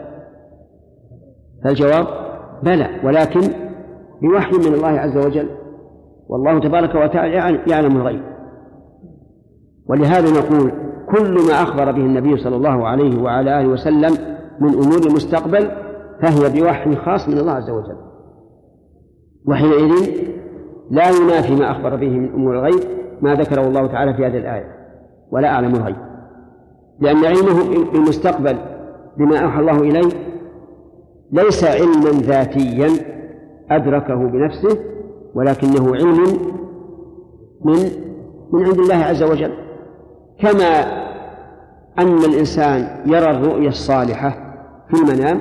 فالجواب بلى ولكن بوحي من الله عز وجل. والله تبارك وتعالى يعلم الغيب. ولهذا نقول كل ما أخبر به النبي صلى الله عليه وعلى آله وسلم من أمور المستقبل فهي بوحي خاص من الله عز وجل. وحينئذ لا ينافي ما أخبر به من أمور الغيب ما ذكره الله تعالى في هذه الآية ولا أعلم الغيب. لأن علمه بالمستقبل بما أوحى الله إليه ليس علما ذاتيا أدركه بنفسه ولكنه علم من من عند الله عز وجل. كما أن الإنسان يرى الرؤيا الصالحة في المنام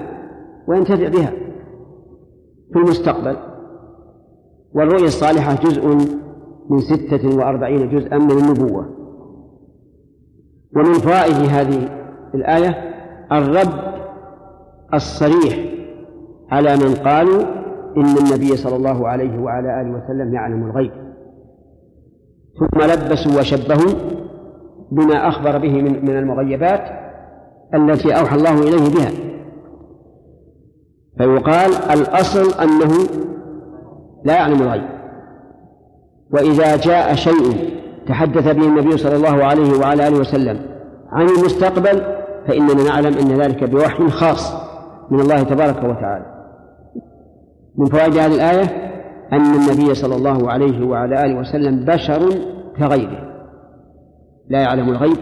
وينتفع بها في المستقبل والرؤيا الصالحة جزء من ستة وأربعين جزءا من النبوة. ومن فوائد هذه الآية الرد الصريح على من قالوا إن النبي صلى الله عليه وعلى آله وسلم يعلم الغيب. ثم لبسوا وشبهوا بما أخبر به من من المغيبات التي أوحى الله إليه بها. فيقال الأصل أنه لا يعلم الغيب. وإذا جاء شيء تحدث به النبي صلى الله عليه وعلى آله وسلم عن المستقبل فإننا نعلم أن ذلك بوحي خاص من الله تبارك وتعالى. من فوائد هذه الآية أن النبي صلى الله عليه وعلى آله وسلم بشر كغيره. لا يعلم الغيب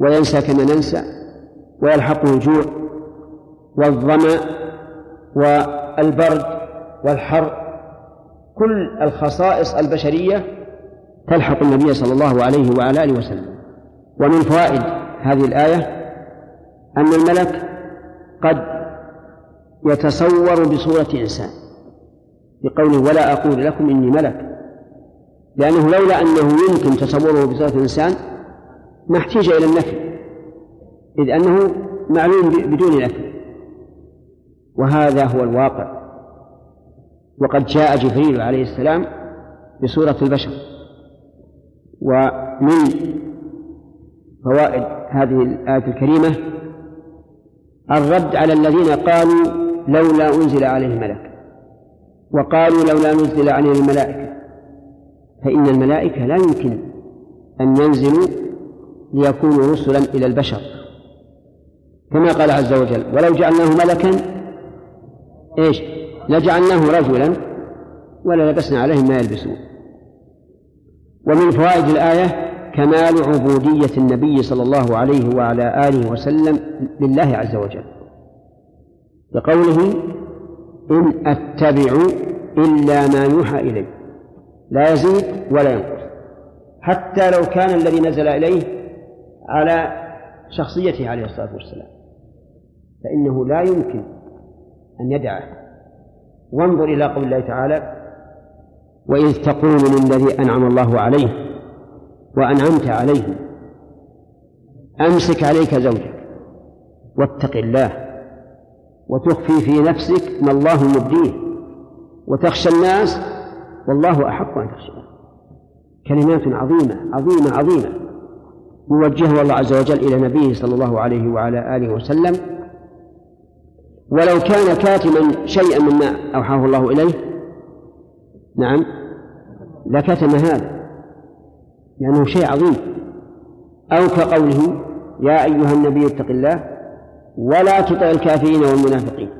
وينسى كما ننسى ويلحقه الجوع والظمأ والبرد والحر. كل الخصائص البشرية تلحق النبي صلى الله عليه وعلى آله وسلم. ومن فوائد هذه الآية أن الملك قد يتصور بصورة إنسان. بقوله ولا أقول لكم إني ملك. لأنه لولا أنه يمكن تصوره بصورة إنسان ما احتاج إلى النفي. إذ أنه معلوم بدون نفي. وهذا هو الواقع. وقد جاء جبريل عليه السلام بصورة البشر. ومن فوائد هذه الآية الكريمة الرد على الذين قالوا لولا أنزل عليه ملك وقالوا لولا نزل عليه الملائكة. فإن الملائكة لا يمكن أن ينزلوا ليكونوا رسلا إلى البشر. كما قال عز وجل ولو جعلناه ملكا إيش؟ لجعلناه رجلا وللبسنا عليهم ما يلبسون. ومن فوائد الآية كمال عبودية النبي صلى الله عليه وعلى آله وسلم لله عز وجل بقوله إن أتبع إلا ما يوحى إلي. لا يزيد ولا ينقص. حتى لو كان الذي نزل إليه على شخصيته عليه الصلاة والسلام. فإنه لا يمكن أن يدعه. وانظر إلى قول الله تعالى وإذ تقول للذي أنعم الله عليه وأنعمت عليه أمسك عليك زوجك واتق الله وتخفي في نفسك ما الله مبديه. وتخشى الناس والله أحق أن تخشى. كلمات عظيمة عظيمة عظيمة. يوجهها الله عز وجل إلى نبيه صلى الله عليه وعلى آله وسلم. ولو كان كاتما شيئا مما أوحاه الله إليه نعم لكتم هذا لأنه شيء عظيم. أو كقوله يا أيها النبي اتق الله ولا تطع الكافرين والمنافقين.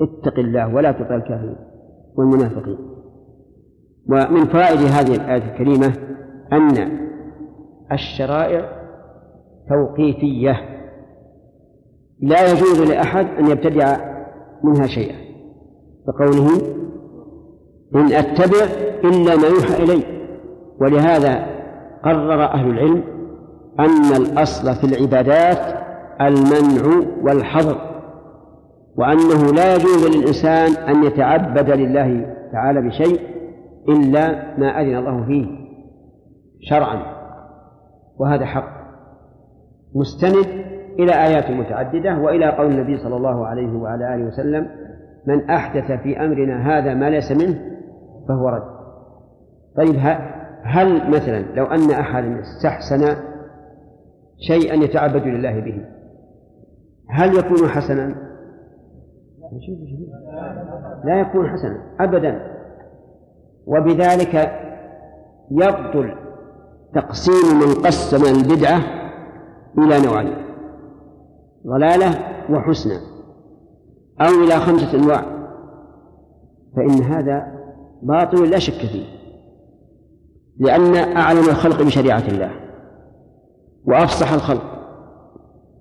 اتق الله ولا تطع الكافرين والمنافقين. ومن فوائد هذه الآية الكريمة أن الشرائع توقيفية. لا يجوز لأحد أن يبتدع منها شيئا. بقوله إن أتبع إلا ما يوحى إلي. ولهذا قرر أهل العلم أن الأصل في العبادات المنع والحظر وأنه لا يجوز للإنسان أن يتعبد لله تعالى بشيء إلا ما أذن الله فيه شرعا وهذا حق. مستند إلى آيات متعددة وإلى قول النبي صلى الله عليه وعلى آله وسلم من أحدث في أمرنا هذا ما ليس منه فهو رد. طيب هل مثلا لو أن أحدا استحسن شيئا يتعبد لله به هل يكون حسنا؟ لا يكون حسنا أبدا وبذلك يبطل تقسيم من قسم البدعة إلى نوعين ضلالة وحسنى أو إلى خمسة أنواع فإن هذا باطل لا شك فيه لأن أعلم الخلق بشريعة الله وأفصح الخلق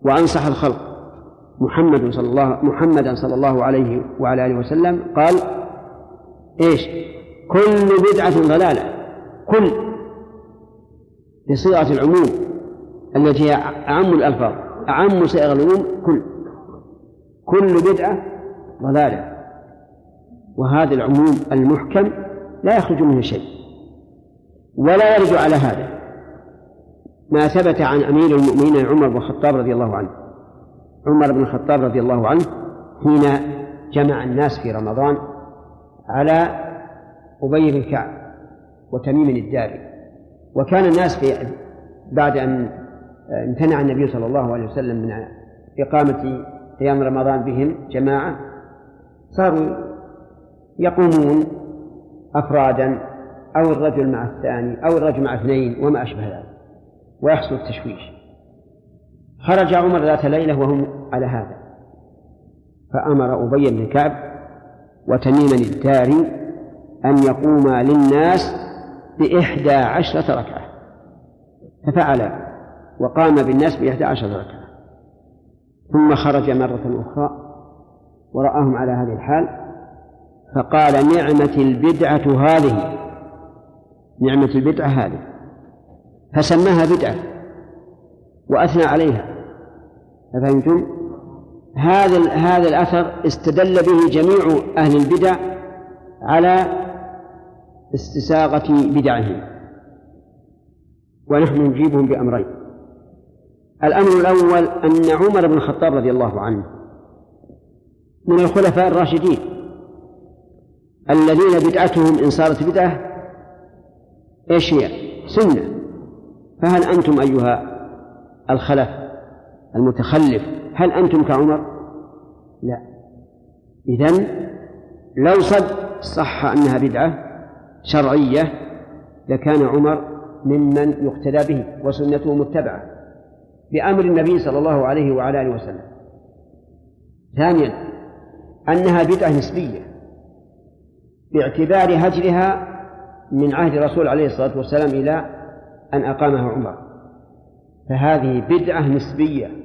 وأنصح الخلق محمد صلى الله محمدا صلى الله عليه وعلى آله وسلم قال إيش؟ كل بدعة ضلالة. كل. بصيغة العموم التي هي أعم الألفاظ أعم صيغ العموم كل. كل بدعة ضلالة. وهذا العموم المحكم لا يخرج منه شيء. ولا يرد على هذا. ما ثبت عن أمير المؤمنين عمر بن الخطاب رضي الله عنه. عمر بن الخطاب رضي الله عنه حين جمع الناس في رمضان على أبي بن كعب وتميم الداري. وكان الناس في بعد أن امتنع النبي صلى الله عليه وسلم من إقامة قيام رمضان بهم جماعة صاروا يقومون أفرادا أو الرجل مع الثاني أو الرجل مع اثنين وما أشبه ذلك ويحصل التشويش. خرج عمر ذات ليلة وهم على هذا. فأمر أبي بن كعب وتميما الداري أن يقوما للناس بإحدى عشرة ركعة. ففعل وقام بالناس بإحدى عشرة ركعة. ثم خرج مرة أخرى ورآهم على هذه الحال فقال نعمة البدعة هذه. نعمة البدعة هذه. فسماها بدعة وأثنى عليها. أفهمتم؟ هذا هذا الأثر استدل به جميع أهل البدع على استساغة بدعهم ونحن نجيبهم بأمرين الأمر الأول أن عمر بن الخطاب رضي الله عنه من الخلفاء الراشدين الذين بدعتهم إن صارت بدعة إيش هي؟ سنة فهل أنتم أيها الخلف المتخلف. هل أنتم كعمر؟ لا. إذن لو صد صح أنها بدعة شرعية لكان عمر ممن يقتدى به وسنته متبعة بأمر النبي صلى الله عليه وعلى آله وسلم. ثانيا أنها بدعة نسبية باعتبار هجرها من عهد الرسول عليه الصلاة والسلام إلى أن أقامها عمر. فهذه بدعة نسبية.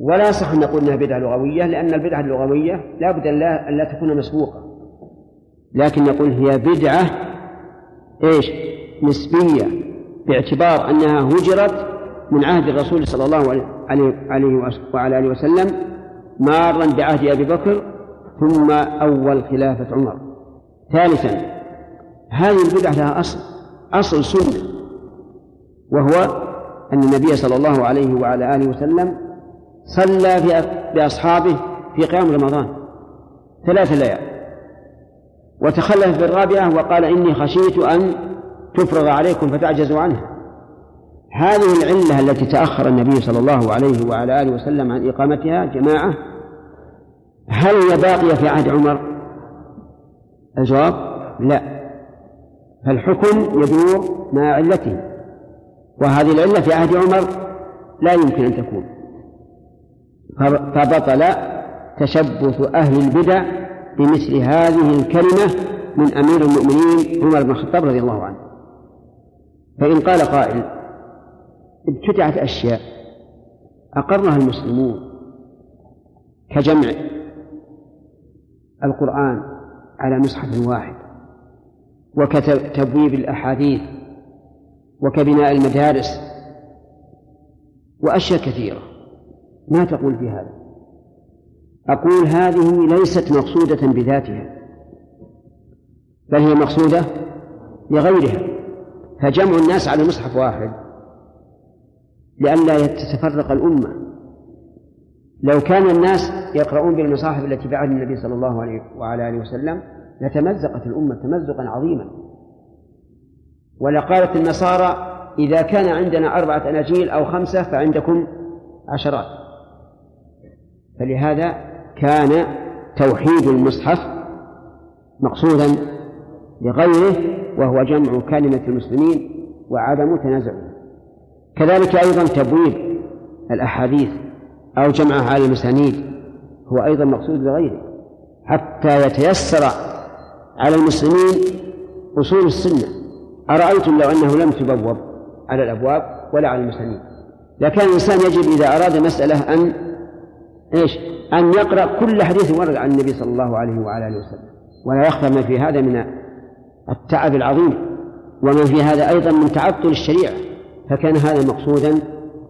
ولا صح أن نقول أنها بدعة لغوية لأن البدعة اللغوية لا بد أن لا تكون مسبوقة. لكن نقول هي بدعة إيش؟ نسبية باعتبار أنها هجرت من عهد الرسول صلى الله عليه وعلى آله وسلم مارا بعهد أبي بكر ثم أول خلافة عمر. ثالثا هذه البدعة لها أصل أصل سنة وهو أن النبي صلى الله عليه وعلى آله وسلم صلى بأصحابه في قيام رمضان. ثلاث ليال. وتخلف بالرابعة وقال إني خشيت أن تفرض عليكم فتعجزوا عنها. هذه العلة التي تأخر النبي صلى الله عليه وعلى آله وسلم عن إقامتها جماعة. هل هي باقية في عهد عمر؟ الجواب لا. فالحكم يدور مع علته. وهذه العلة في عهد عمر لا يمكن أن تكون. فبطل تشبث أهل البدع بمثل هذه الكلمة من أمير المؤمنين عمر بن الخطاب رضي الله عنه. فإن قال قائل ابتدعت أشياء أقرها المسلمون كجمع القرآن على مصحف واحد وكتبويب الأحاديث وكبناء المدارس وأشياء كثيرة. ما تقول في هذا؟ أقول هذه ليست مقصودة بذاتها بل هي مقصودة لغيرها فجمع الناس على مصحف واحد لئلا تتفرق الأمة. لو كان الناس يقرؤون بالمصاحف التي عهد النبي صلى الله عليه وعلى آله وسلم لتمزقت الأمة تمزقا عظيما. ولقالت النصارى إذا كان عندنا أربعة أناجيل أو خمسة فعندكم عشرات. فلهذا كان توحيد المصحف مقصودا لغيره وهو جمع كلمة المسلمين وعدم تنازعهم. كذلك أيضا تبويب الأحاديث أو جمعها على المسانيد هو أيضا مقصود لغيره حتى يتيسر على المسلمين أصول السنة. أرأيتم لو أنه لم تبوب على الأبواب ولا على المسانيد؟ لكان الإنسان يجب إذا أراد مسألة أن إيش؟ أن يقرأ كل حديث ورد عن النبي صلى الله عليه وعلى آله وسلم. ولا يخفى ما في هذا من التعب العظيم. وما في هذا أيضا من تعطل الشريعة. فكان هذا مقصودا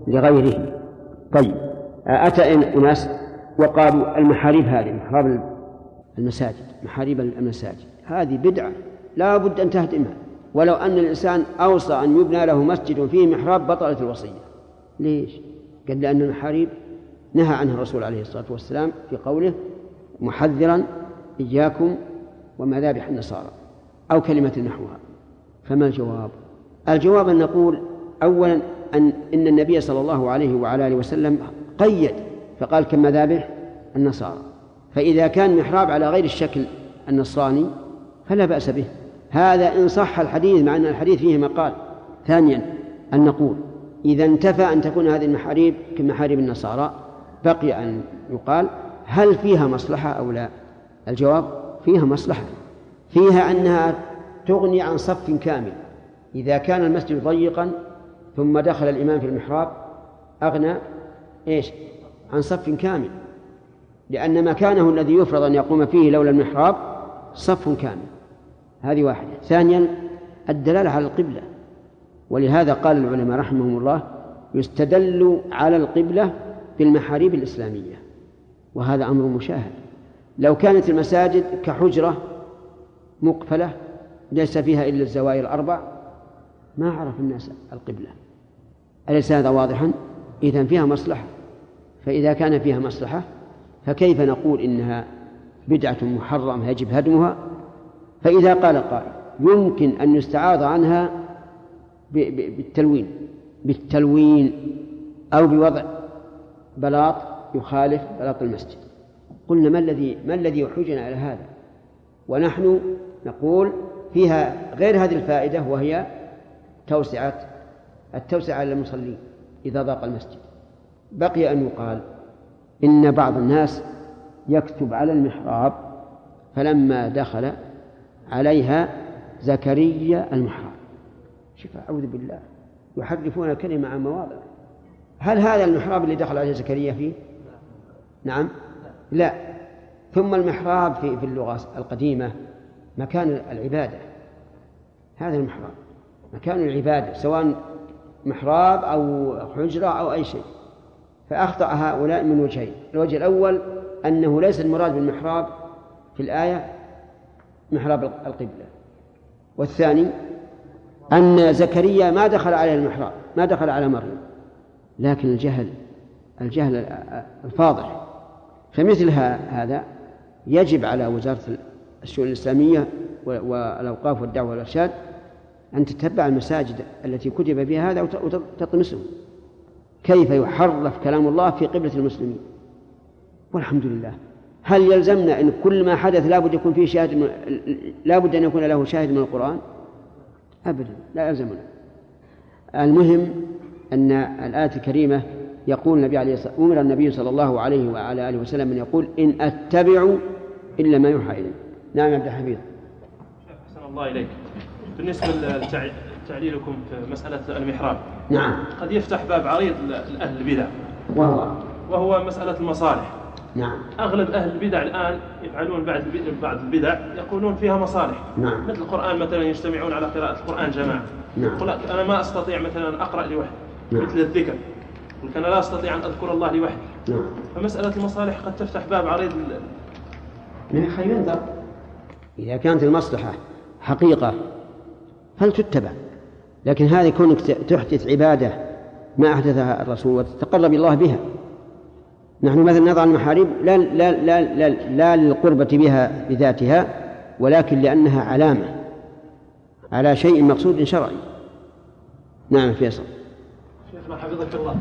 لغيره. طيب أتى أناس وقالوا المحاريب هذه محراب المساجد محاريب المساجد. هذه بدعة. لا بد أن تهدمها ولو أن الإنسان أوصى أن يبنى له مسجد فيه محراب بطلت الوصية. ليش؟ قال لأن المحاريب نهى عنها الرسول عليه الصلاة والسلام في قوله محذرا إياكم ومذابح النصارى أو كلمة نحوها. فما الجواب؟ الجواب أن نقول أولا أن إن النبي صلى الله عليه وعلى آله وسلم قيد فقال كمذابح النصارى. فإذا كان محراب على غير الشكل النصراني فلا بأس به. هذا إن صح الحديث مع أن الحديث فيه مقال. ثانيا أن نقول إذا انتفى أن تكون هذه المحاريب كمحاريب النصارى بقي أن يقال هل فيها مصلحة أو لا؟ الجواب فيها مصلحة. فيها أنها تغني عن صف كامل. إذا كان المسجد ضيقا ثم دخل الإمام في المحراب أغنى إيش؟ عن صف كامل. لأن مكانه الذي يفرض أن يقوم فيه لولا المحراب صف كامل. هذه واحدة. ثانيا الدلالة على القبلة. ولهذا قال العلماء رحمهم الله يستدل على القبلة بالمحاريب الإسلامية وهذا أمر مشاهد. لو كانت المساجد كحجرة مقفلة ليس فيها إلا الزوايا الأربع ما عرف الناس القبلة. أليس هذا واضحا؟ إذا فيها مصلحة. فإذا كان فيها مصلحة فكيف نقول إنها بدعة محرمة يجب هدمها؟ فإذا قال قائل يمكن أن يستعاض عنها بالتلوين بالتلوين أو بوضع بلاط يخالف بلاط المسجد. قلنا ما الذي ما الذي يحوجنا على هذا؟ ونحن نقول فيها غير هذه الفائدة وهي توسعة التوسعة على المصلين إذا ضاق المسجد. بقي أن يقال إن بعض الناس يكتب على المحراب فلما دخل عليها زكريا المحراب. شوف أعوذ بالله. يحرفون الكلمة عن مواضع. هل هذا المحراب اللي دخل عليه زكريا فيه؟ نعم. لا. ثم المحراب في في اللغة القديمة مكان العبادة. هذا المحراب. مكان العبادة سواء محراب أو حجرة أو أي شيء. فأخطأ هؤلاء من وجهين. الوجه الأول أنه ليس المراد بالمحراب في الآية محراب القبلة. والثاني أن زكريا ما دخل على المحراب ما دخل على مريم. لكن الجهل الجهل الفاضح. فمثل هذا يجب على وزارة الشؤون الإسلامية والأوقاف والدعوة والإرشاد أن تتبع المساجد التي كتب فيها هذا وتطمسه. كيف يحرف كلام الله في قبلة المسلمين؟ والحمد لله. هل يلزمنا أن كل ما حدث لابد يكون فيه شاهد من لابد أن يكون له شاهد من القرآن؟ أبدا لا يلزمنا. المهم أن الآية الكريمة يقول النبي عليه الصلاة أمر النبي صلى الله عليه وعلى آله وسلم أن يقول إن أتبع إلا ما يوحى إلي. نعم يا عبد الحميد. أحسن الله إليك. بالنسبة لتعليلكم في مسألة المحراب. نعم. قد يفتح باب عريض لأهل البدع. وهو؟ وهو مسألة المصالح. نعم. أغلب أهل البدع الآن يفعلون بعد بعض البدع يقولون فيها مصالح. نعم. مثل القرآن مثلا يجتمعون على قراءة القرآن جماعة. نعم. يقول أنا ما أستطيع مثلا أقرأ لوحدي. مثل الذكر لك أنا لا أستطيع أن أذكر الله لوحدي. نعم. فمسألة المصالح قد تفتح باب عريض من ينظر إذا كانت المصلحة حقيقة فلتتبع لكن هذه كونك تحدث عبادة ما أحدثها الرسول وتتقرب إلى الله بها. نحن مثلا نضع المحاريب لا لا لا لا, لا للقربة بها بذاتها ولكن لأنها علامة على شيء مقصود شرعي. نعم فيصل. شيخنا حفظك الله.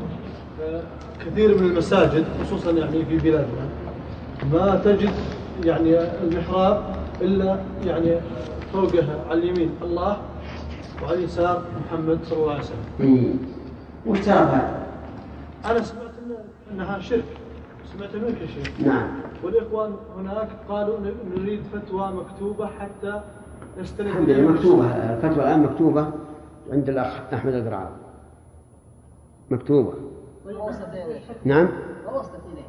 كثير من المساجد خصوصا يعني في بلادنا ما تجد يعني المحراب إلا يعني فوقها على اليمين الله وعلى اليسار محمد صلى الله عليه وسلم. وش ترى هذا؟ أنا سمعت إنها شرك. سمعت منك يا شيخ نعم. والإخوان هناك قالوا نريد فتوى مكتوبة حتى نستند الحمد لله. مكتوبة. الفتوى الآن مكتوبة عند الأخ أحمد القرعاوي مكتوبة. إليه نعم. إليه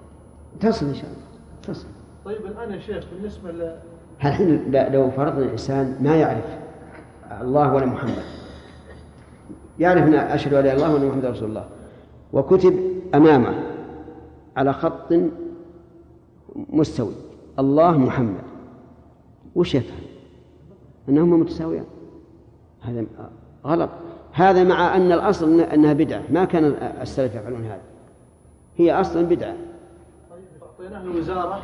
تصل إن شاء الله. تصل. طيب الآن يا شيخ بالنسبة ل الحين لو فرضنا الإنسان ما يعرف الله ولا محمد. يعرف أن أشهد أن لا إله إلا الله وأن محمد رسول الله. وكتب أمامه على خط مستوي الله محمد. وش يفهم؟ أنهما متساويان. هذا غلط. هذا مع أن الأصل أنها بدعة. ما كان السلف يفعلون هذا. هي أصلا بدعة. طيب اعطيناه الوزاره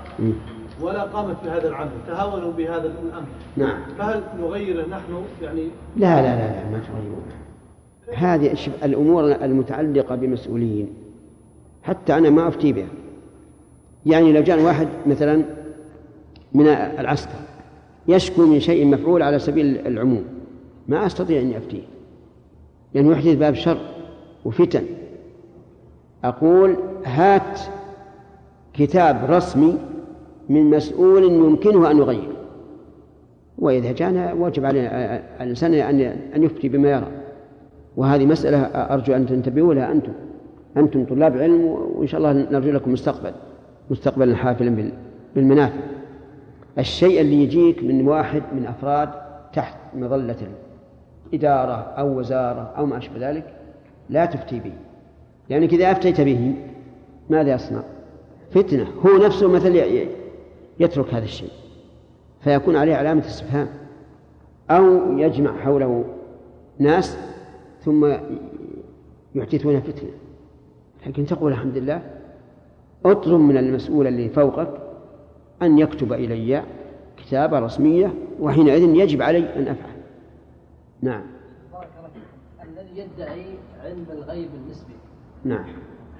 ولا قامت بهذا العمل. تهاونوا بهذا الأمر. نعم. فهل نغيره نحن؟ يعني لا لا لا لا ما تغيرون. هذه الأمور المتعلقة بمسؤولين. حتى أنا ما أفتي بها. يعني لو جاء واحد مثلا من العسكر يشكو من شيء مفعول على سبيل العموم ما أستطيع أن أفتيه. لأنه يحدث باب شر وفتن. أقول هات كتاب رسمي من مسؤول يمكنه أن يغير. وإذا جاءنا واجب على الإنسان أن أن يفتي بما يرى. وهذه مسألة أرجو أن تنتبهوا لها أنتم. أنتم طلاب علم وإن شاء الله نرجو لكم مستقبل مستقبلا حافلا بال- بالمنافع. الشيء اللي يجيك من واحد من أفراد تحت مظلة إدارة أو وزارة أو ما أشبه ذلك لا تفتي به. لأنك إذا أفتيت به ماذا يصنع؟ فتنة. هو نفسه مثل يترك هذا الشيء. فيكون عليه علامة استفهام. أو يجمع حوله ناس ثم يحدثون فتنة. لكن تقول الحمد لله اطلب من المسؤول اللي فوقك أن يكتب إلي كتابة رسمية وحينئذ يجب علي أن أفعل. نعم. بارك الله فيك. الذي يدعي علم الغيب النسبي. نعم.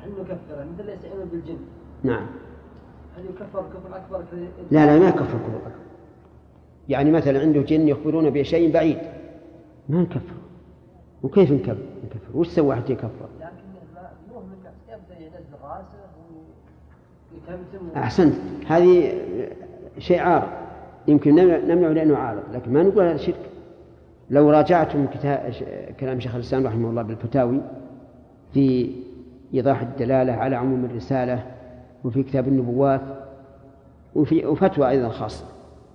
هل نكفره مثل اللي يستعين بالجن. نعم. هل يكفر كفر أكبر في لا لا ما يكفر كفر أكبر. يعني مثلا عنده جن يخبرون بشيء بعيد. ما نكفر وكيف نكفر نكفر وش سوى حتى يكفر؟ لكن مو من يبدأ ينزل رأسه ويتمتم أحسنت. هذه شيء عارض. يمكن نمنع لأنه عارض. لكن ما نقول هذا شرك. لو راجعتم كتاب كلام شيخ الإسلام رحمه الله بالفتاوي في إيضاح الدلالة على عموم الرسالة وفي كتاب النبوات وفي وفتوى أيضا خاصة.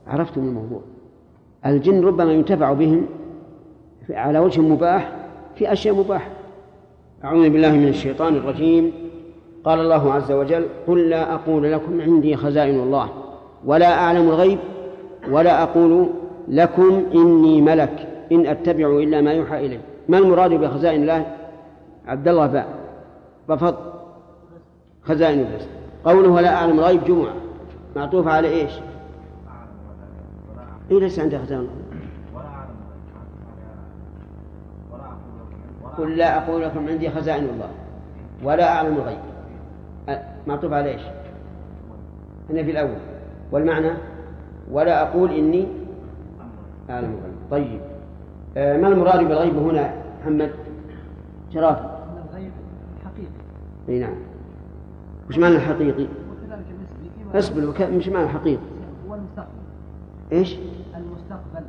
عرفتم الموضوع. الجن ربما ينتفع بهم على وجه مباح في أشياء مباحة. أعوذ بالله من الشيطان الرجيم. قال الله عز وجل قل لا أقول لكم عندي خزائن الله ولا أعلم الغيب ولا أقول لكم إني ملك. إن أتبع إلا ما يوحى إلي ما المراد بخزائن الله؟ عبد الله باء رفض خزائن الرزق قوله ولا أعلم الغيب جمعة. معطوف على إيش؟ إيه ليس عنده خزائن قل لا أقول لكم عندي خزائن الله. ولا أعلم الغيب معطوف على إيش؟ هنا في الأول. والمعنى ولا أقول إني أعلم الغيب طيب. ما المراد بالغيب هنا محمد؟ شرافي ان الغيب حقيقي أي نعم. وش معنى الحقيقي؟ وكذلك النسبي اصبر وك... مش معنى الحقيقي هو المستقبل إيش؟ المستقبل.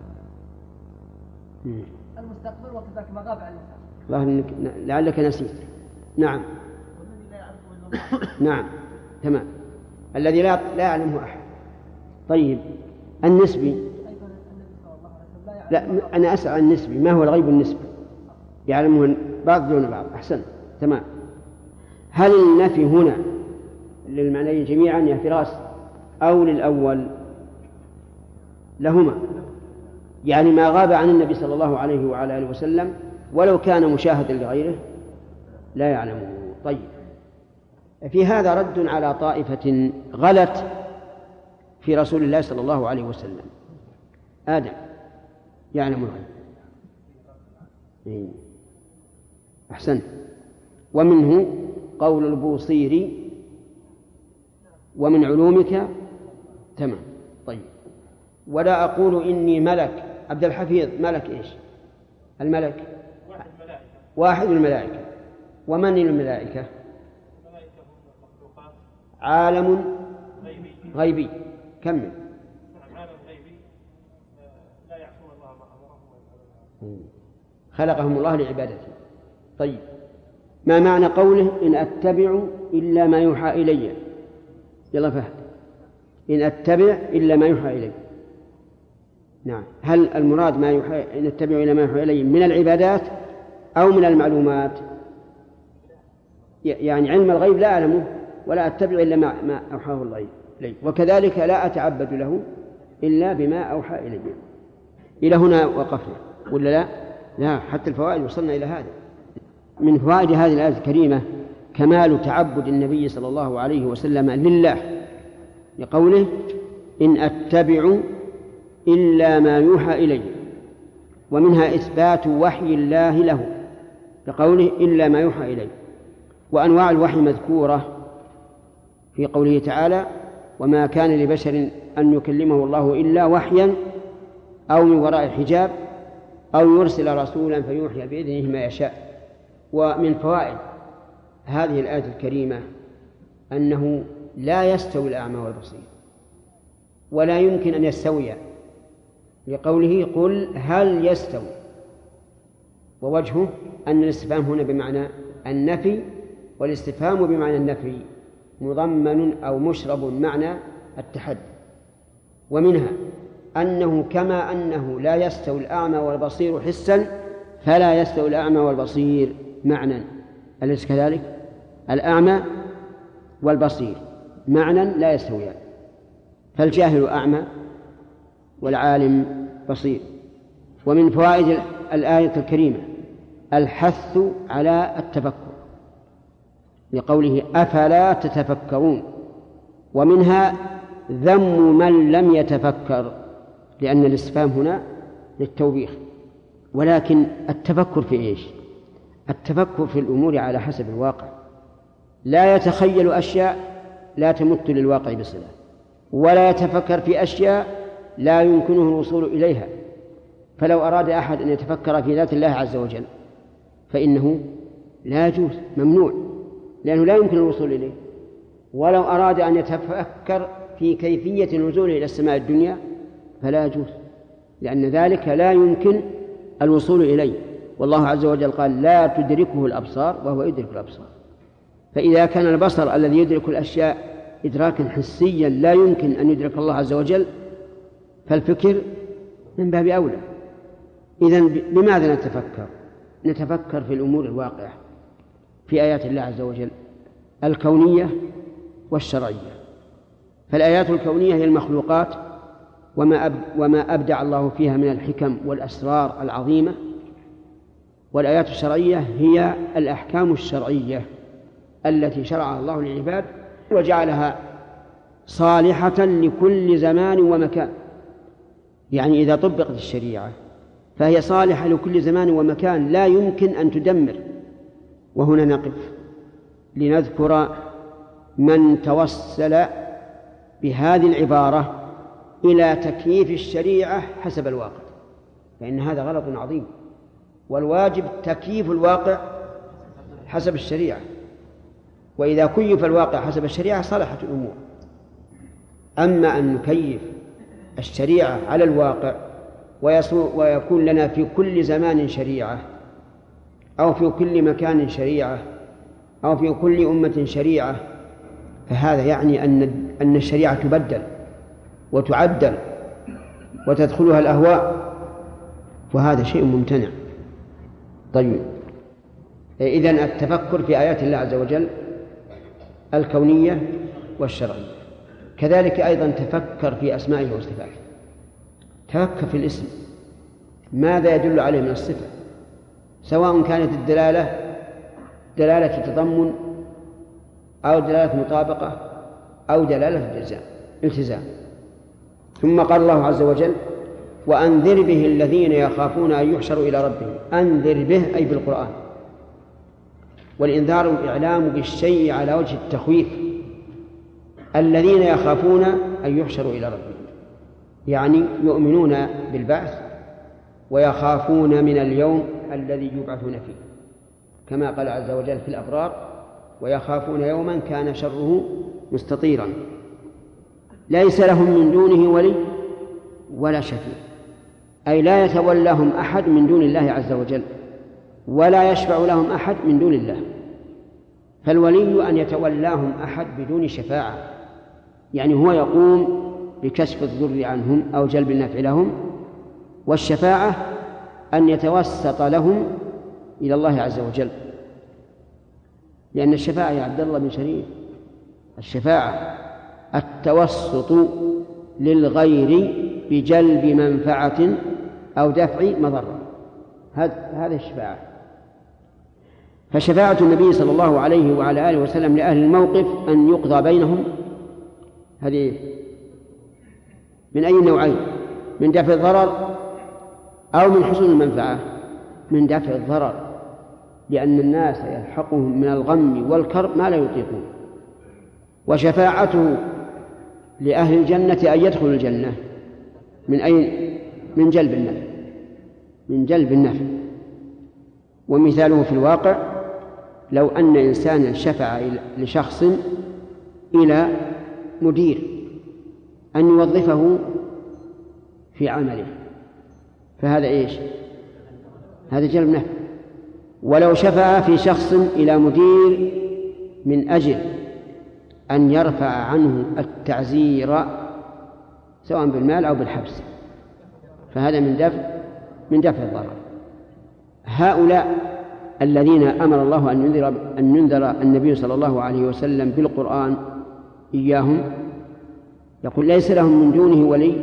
مم. المستقبل وكذلك ما غاب عن المستقبل. الله إنك... لعلك نسيت. نعم. والذي لا يعرفه إلا نعم. تمام. الذي لا لا يعلمه أحد. طيب. النسبي أيضا النبي صلى الله عليه وسلم لا أنا أسأل عن النسبي ما هو الغيب النسبي يعلمه بعض دون بعض أحسن تمام. هل النفي هنا للمعنيين جميعا يا فراس أو للأول؟ لهما. يعني ما غاب عن النبي صلى الله عليه وعلى آله وسلم ولو كان مشاهدا لغيره؟ لا يعلمه. طيب. في هذا رد على طائفة غلت في رسول الله صلى الله عليه وسلم. آدم. يعلم الغيب إيه. أحسنت. ومنه قول البوصيري ومن علومك تمام. طيب. ولا أقول إني ملك. عبد الحفيظ ملك إيش؟ الملك. واحد من الملائكة. ومن الملائكة؟ عالم غيبي. كمل نعم عالم غيبي آه، لا يعصون الله ما امرهم ويفعلون خلقهم الله لعبادته. طيب. ما معنى قوله إن أتبع إلا ما يوحى إلي؟ يلا فهد. إن أتبع إلا ما يوحى إلي. نعم. هل المراد ما يوحى إن أتبع إلا ما يوحى إلي من العبادات أو من المعلومات؟ يعني علم الغيب لا أعلمه ولا أتبع إلا ما, ما أوحاه الله إلي. وكذلك لا أتعبد له إلا بما أوحى إلي. إلى هنا وقفنا. ولا لا؟ لا حتى الفوائد وصلنا إلى هذا من فوائد هذه الآية الكريمة كمال تعبد النبي صلى الله عليه وسلم لله لقوله إن أتبع إلا ما يوحى إلي ومنها إثبات وحي الله له بقوله إلا ما يوحى إلي وأنواع الوحي مذكورة في قوله تعالى وما كان لبشر أن يكلمه الله إلا وحيا أو من وراء حجاب أو يرسل رسولا فيوحي بإذنه ما يشاء. ومن فوائد هذه الآية الكريمة أنه لا يستوي الأعمى والبصير ولا يمكن أن يستويا لقوله قل هل يستوي ووجهه أن الاستفهام هنا بمعنى النفي والاستفهام بمعنى النفي مضمن أو مشرب معنى التحدي. ومنها أنه كما أنه لا يستوي الأعمى والبصير حسا فلا يستوي الأعمى والبصير معنى أليس كذلك؟ الأعمى والبصير معنى لا يستويان. فالجاهل أعمى والعالم بصير. ومن فوائد الآية الكريمة الحث على التفكر. لقوله أفلا تتفكرون. ومنها ذم من لم يتفكر. لأن الاستفهام هنا للتوبيخ. ولكن التفكر في إيش؟ التفكر في الأمور على حسب الواقع. لا يتخيل أشياء لا تمت للواقع بصلة. ولا يتفكر في أشياء لا يمكنه الوصول إليها. فلو أراد أحد أن يتفكر في ذات الله عز وجل فإنه لا يجوز ممنوع لأنه لا يمكن الوصول إليه. ولو أراد أن يتفكر في كيفية النزول إلى السماء الدنيا فلا يجوز. لأن ذلك لا يمكن الوصول إليه. والله عز وجل قال لا تدركه الأبصار وهو يدرك الأبصار. فإذا كان البصر الذي يدرك الأشياء إدراكا حسيا لا يمكن أن يدرك الله عز وجل فالفكر من باب أولى. إذا لماذا نتفكر؟ نتفكر في الأمور الواقعة في آيات الله عز وجل الكونية والشرعية. فالآيات الكونية هي المخلوقات وما وما أبدع الله فيها من الحكم والأسرار العظيمة والآيات الشرعية هي الأحكام الشرعية التي شرعها الله للعباد وجعلها صالحة لكل زمان ومكان. يعني إذا طبقت الشريعة فهي صالحة لكل زمان ومكان لا يمكن أن تدمر. وهنا نقف لنذكر من توسل بهذه العبارة إلى تكييف الشريعة حسب الواقع فإن هذا غلط عظيم. والواجب تكييف الواقع حسب الشريعة. وإذا كيف الواقع حسب الشريعة صلحت الأمور. أما أن نكيف الشريعة على الواقع ويكون لنا في كل زمان شريعة أو في كل مكان شريعة أو في كل أمة شريعة فهذا يعني أن أن الشريعة تبدل. وتعدل وتدخلها الأهواء وهذا شيء ممتنع. طيب. إذا التفكر في آيات الله عز وجل الكونية والشرعية. كذلك أيضا تفكر في أسمائه وصفاته. تفكر في الاسم. ماذا يدل عليه من الصفة؟ سواء كانت الدلالة دلالة تضمن أو دلالة مطابقة أو دلالة التزام. التزام. ثم قال الله عز وجل وأنذر به الذين يخافون أن يحشروا إلى ربهم. أنذر به أي بالقرآن. والإنذار الإعلام بالشيء على وجه التخويف. الذين يخافون أن يحشروا إلى ربهم. يعني يؤمنون بالبعث ويخافون من اليوم الذي يبعثون فيه. كما قال عز وجل في الأبرار ويخافون يوما كان شره مستطيرا. ليس لهم من دونه ولي ولا شفيع. أي لا يتولاهم أحد من دون الله عز وجل ولا يشفع لهم أحد من دون الله. فالولي أن يتولاهم أحد بدون شفاعة. يعني هو يقوم بكشف الضر عنهم أو جلب النفع لهم والشفاعة أن يتوسط لهم إلى الله عز وجل. لأن الشفاعة يا عبد الله بن شريف الشفاعة التوسط للغير بجلب منفعة أو دفع مضرة. هذا الشفاعة. فشفاعة النبي صلى الله عليه وعلى آله وسلم لأهل الموقف أن يقضى بينهم. هذه من أي نوعين؟ من دفع الضرر أو من حصول المنفعة؟ من دفع الضرر لأن الناس يلحقهم من الغم والكرب ما لا يطيقون. وشفاعته لأهل الجنة أن يدخلوا الجنة. من أين؟ من جلب النفع. من جلب النفع. ومثاله في الواقع لو أن إنسانا شفع لشخص إلى مدير أن يوظفه في عمله. فهذا إيش؟ هذا جلب نفع. ولو شفع في شخص إلى مدير من أجل أن يرفع عنه التعزير سواء بالمال أو بالحبس. فهذا من دفع من دفع الضرر. هؤلاء الذين أمر الله أن ينذر أن ينذر النبي صلى الله عليه وسلم بالقرآن إياهم يقول ليس لهم من دونه ولي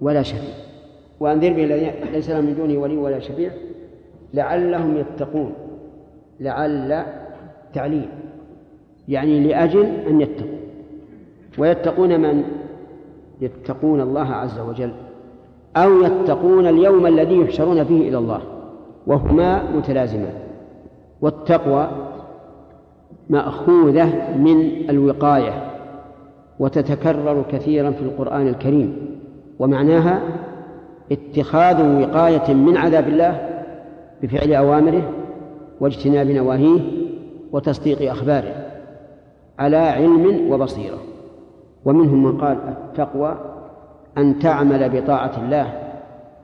ولا شفيع. وأنذر به ليس لهم من دونه ولي ولا شفيع لعلهم يتقون لعل تعليل. يعني لأجل أن يتقوا. ويتقون من؟ يتقون الله عز وجل. أو يتقون اليوم الذي يحشرون فيه إلى الله. وهما متلازمان. والتقوى مأخوذة من الوقاية. وتتكرر كثيرا في القرآن الكريم. ومعناها اتخاذ وقاية من عذاب الله بفعل أوامره واجتناب نواهيه وتصديق أخباره. على علم وبصيرة. ومنهم من قال التقوى أن تعمل بطاعة الله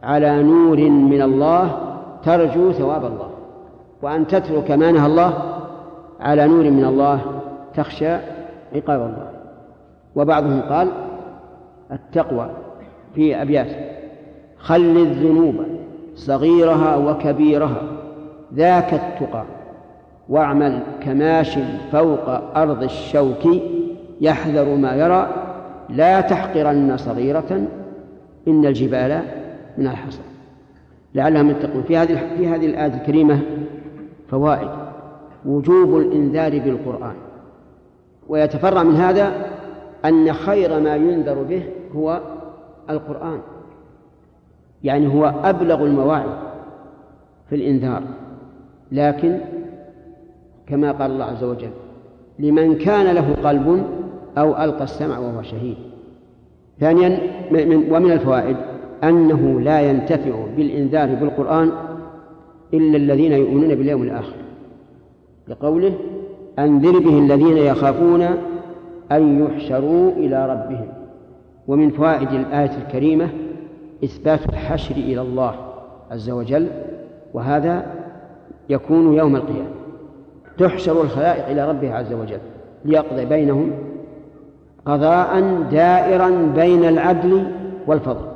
على نور من الله ترجو ثواب الله وأن تترك ما نهى الله على نور من الله تخشى عقاب الله. وبعضهم قال التقوى في أبيات خل الذنوب صغيرها وكبيرها ذاك التقى. واعمل كماش فوق أرض الشوك يحذر ما يرى لا تحقرن صغيرة إن الجبال من الحصى. لعلهم يتقون. في هذه في هذه الآية الكريمة فوائد. وجوب الإنذار بالقرآن. ويتفرع من هذا أن خير ما ينذر به هو القرآن. يعني هو أبلغ المواعظ في الإنذار. لكن كما قال الله عز وجل لمن كان له قلب أو ألقى السمع وهو شهيد. ثانيا ومن الفوائد أنه لا ينتفع بالإنذار بالقرآن إلا الذين يؤمنون باليوم الآخر. لقوله أنذر به الذين يخافون أن يحشروا إلى ربهم. ومن فوائد الآية الكريمة إثبات الحشر إلى الله عز وجل وهذا يكون يوم القيامة. تحشر الخلائق إلى ربها عز وجل ليقضي بينهم قضاء دائرا بين العدل والفضل.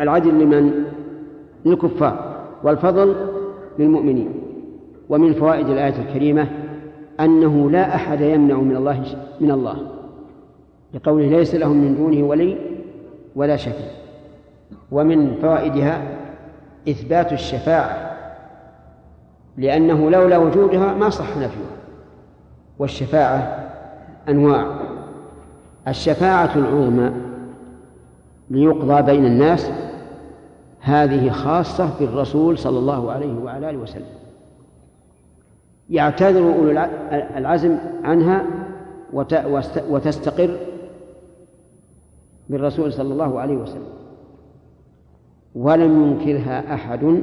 العدل لمن؟ للكفار. والفضل للمؤمنين. ومن فوائد الآية الكريمة أنه لا أحد يمنع من الله من الله. لقوله ليس لهم من دونه ولي ولا شفيع. ومن فوائدها إثبات الشفاعة لأنه لولا وجودها ما صح نفيها. والشفاعة أنواع. الشفاعة العظمى ليقضى بين الناس هذه خاصة بالرسول صلى الله عليه وعلى آله وسلم. يعتذر أولو العزم عنها وتستقر بالرسول صلى الله عليه وسلم. ولم ينكرها أحد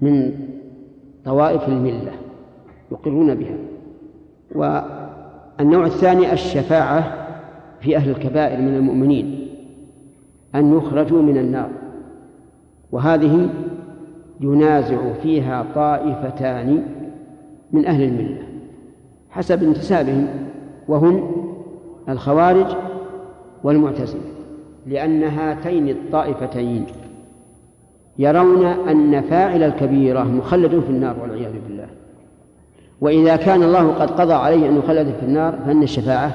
من طوائف الملة يقرون بها. والنوع الثاني الشفاعة في أهل الكبائر من المؤمنين أن يخرجوا من النار. وهذه ينازع فيها طائفتان من أهل الملة حسب انتسابهم وهم الخوارج والمعتزلة لأن هاتين الطائفتين يرون أن فاعل الكبيرة مخلد في النار والعياذ بالله. وإذا كان الله قد قضى عليه أن يخلد في النار فإن الشفاعة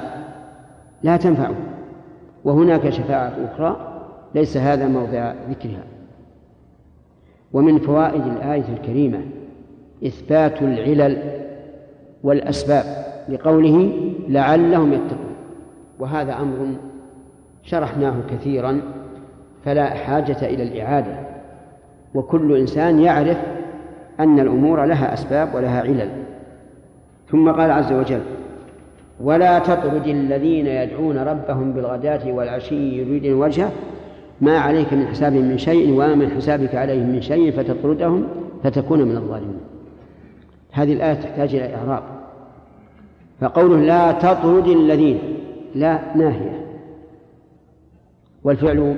لا تنفعه. وهناك شفاعة أخرى ليس هذا موضع ذكرها. ومن فوائد الآية الكريمة إثبات العلل والأسباب لقوله لعلهم يتقون. وهذا أمر شرحناه كثيرا فلا حاجة إلى الإعادة. وكل إنسان يعرف أن الأمور لها أسباب ولها علل. ثم قال عز وجل ولا تطرد الذين يدعون ربهم بالغداة والعشي يريدون وجهه ما عليك من حسابهم من شيء وما من حسابك عليهم من شيء فتطردهم فتكون من الظالمين. هذه الآية تحتاج إلى إعراب. فقوله لا تطرد الذين لا ناهية. والفعل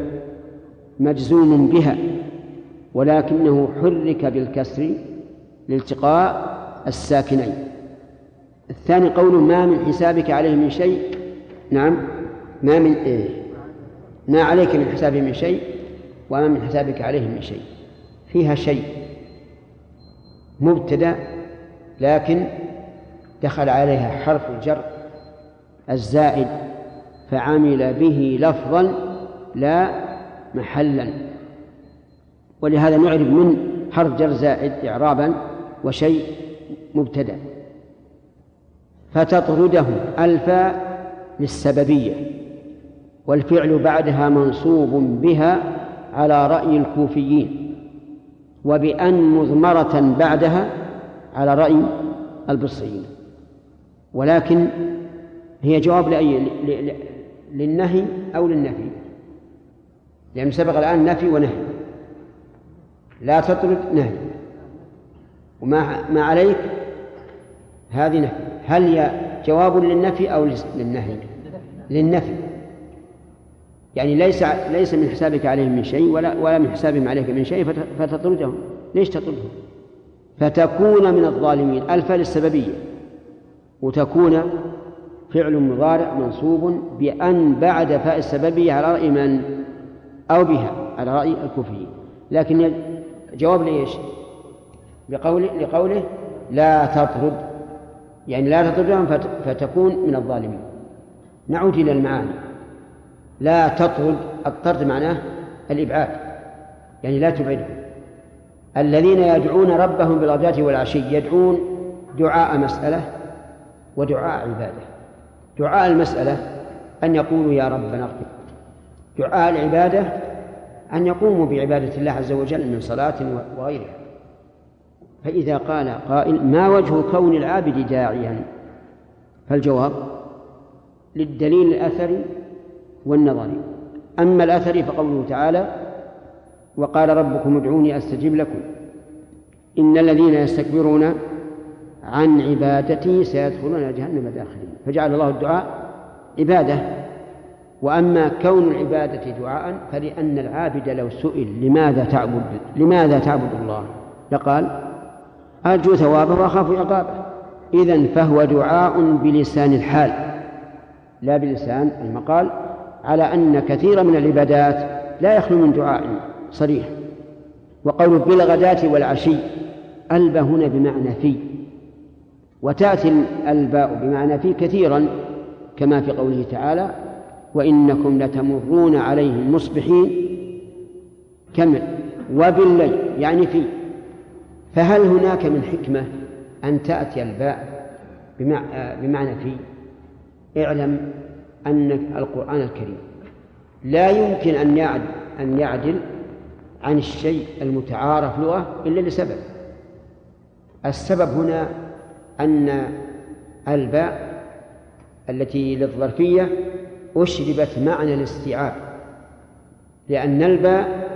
مجزوم بها. ولكنه حرك بالكسر لالتقاء الساكنين. الثاني قول ما من حسابك عليه من شيء. نعم. ما من إيه. ما عليك من حسابه من شيء وما من حسابك عليه من شيء. فيها شيء مبتدأ لكن دخل عليها حرف الجر الزائد فعمل به لفظا لا محلا. ولهذا نعرف من حرف جر زائد إعرابا وشيء مبتدأ. فتطردهم الفاء للسببية والفعل بعدها منصوب بها على رأي الكوفيين وبأن مضمرة بعدها على رأي البصريين. ولكن هي جواب لأي للنهي أو للنفي لأن سبق الآن نفي ونهي. لا تطرد نهي. وما ما عليك هذه نفي هل هي جواب للنفي أو للنهي؟ للنفي. يعني ليس ليس من حسابك عليهم من شيء ولا ولا من حسابهم عليك من شيء فتطردهم. ليش تطردهم؟ فتكون من الظالمين. الفا للسببية. وتكون فعل مضارع منصوب بأن بعد فاء السببية على رأي من؟ أو بها على رأي الكوفيين. لكن جواب ليش؟ بقول لقوله لا تطرد. يعني لا تطردهم فتكون من الظالمين. نعود إلى المعاني. لا تطرد الطرد معناه الإبعاد. يعني لا تبعدهم الذين يدعون ربهم بالغداة والعشي يدعون دعاء مسألة ودعاء عبادة. دعاء المسألة أن يقولوا يا ربنا اغفر. دعاء العبادة أن يقوموا بعبادة الله عز وجل من صلاة وغيرها. فإذا قال قائل ما وجه كون العابد داعيا؟ فالجواب للدليل الأثري والنظري. أما الأثري فقوله تعالى وقال ربكم ادعوني أستجب لكم. إن الذين يستكبرون عن عبادتي سيدخلون جهنم داخلين. فجعل الله الدعاء عبادة. وأما كون العبادة دعاء فلأن العابد لو سئل لماذا تعبد لماذا تعبد الله؟ لقال أرجو ثوابه وأخاف عقابه. إذا فهو دعاء بلسان الحال لا بلسان المقال على أن كثيرا من العبادات لا يخلو من دعاء صريح. وقول بالغداة والعشي ألب هنا بمعنى في. وتأتي الباء بمعنى في كثيرا كما في قوله تعالى وإنكم لتمرون عليهم مصبحين. كمل. وبالليل يعني في. فهل هناك من حكمة أن تأتي الباء بمعنى في؟ اعلم أن القرآن الكريم لا يمكن أن يعدل أن يعدل عن الشيء المتعارف لغة إلا لسبب. السبب هنا أن الباء التي للظرفية أشربت معنى الاستيعاب لأن الباء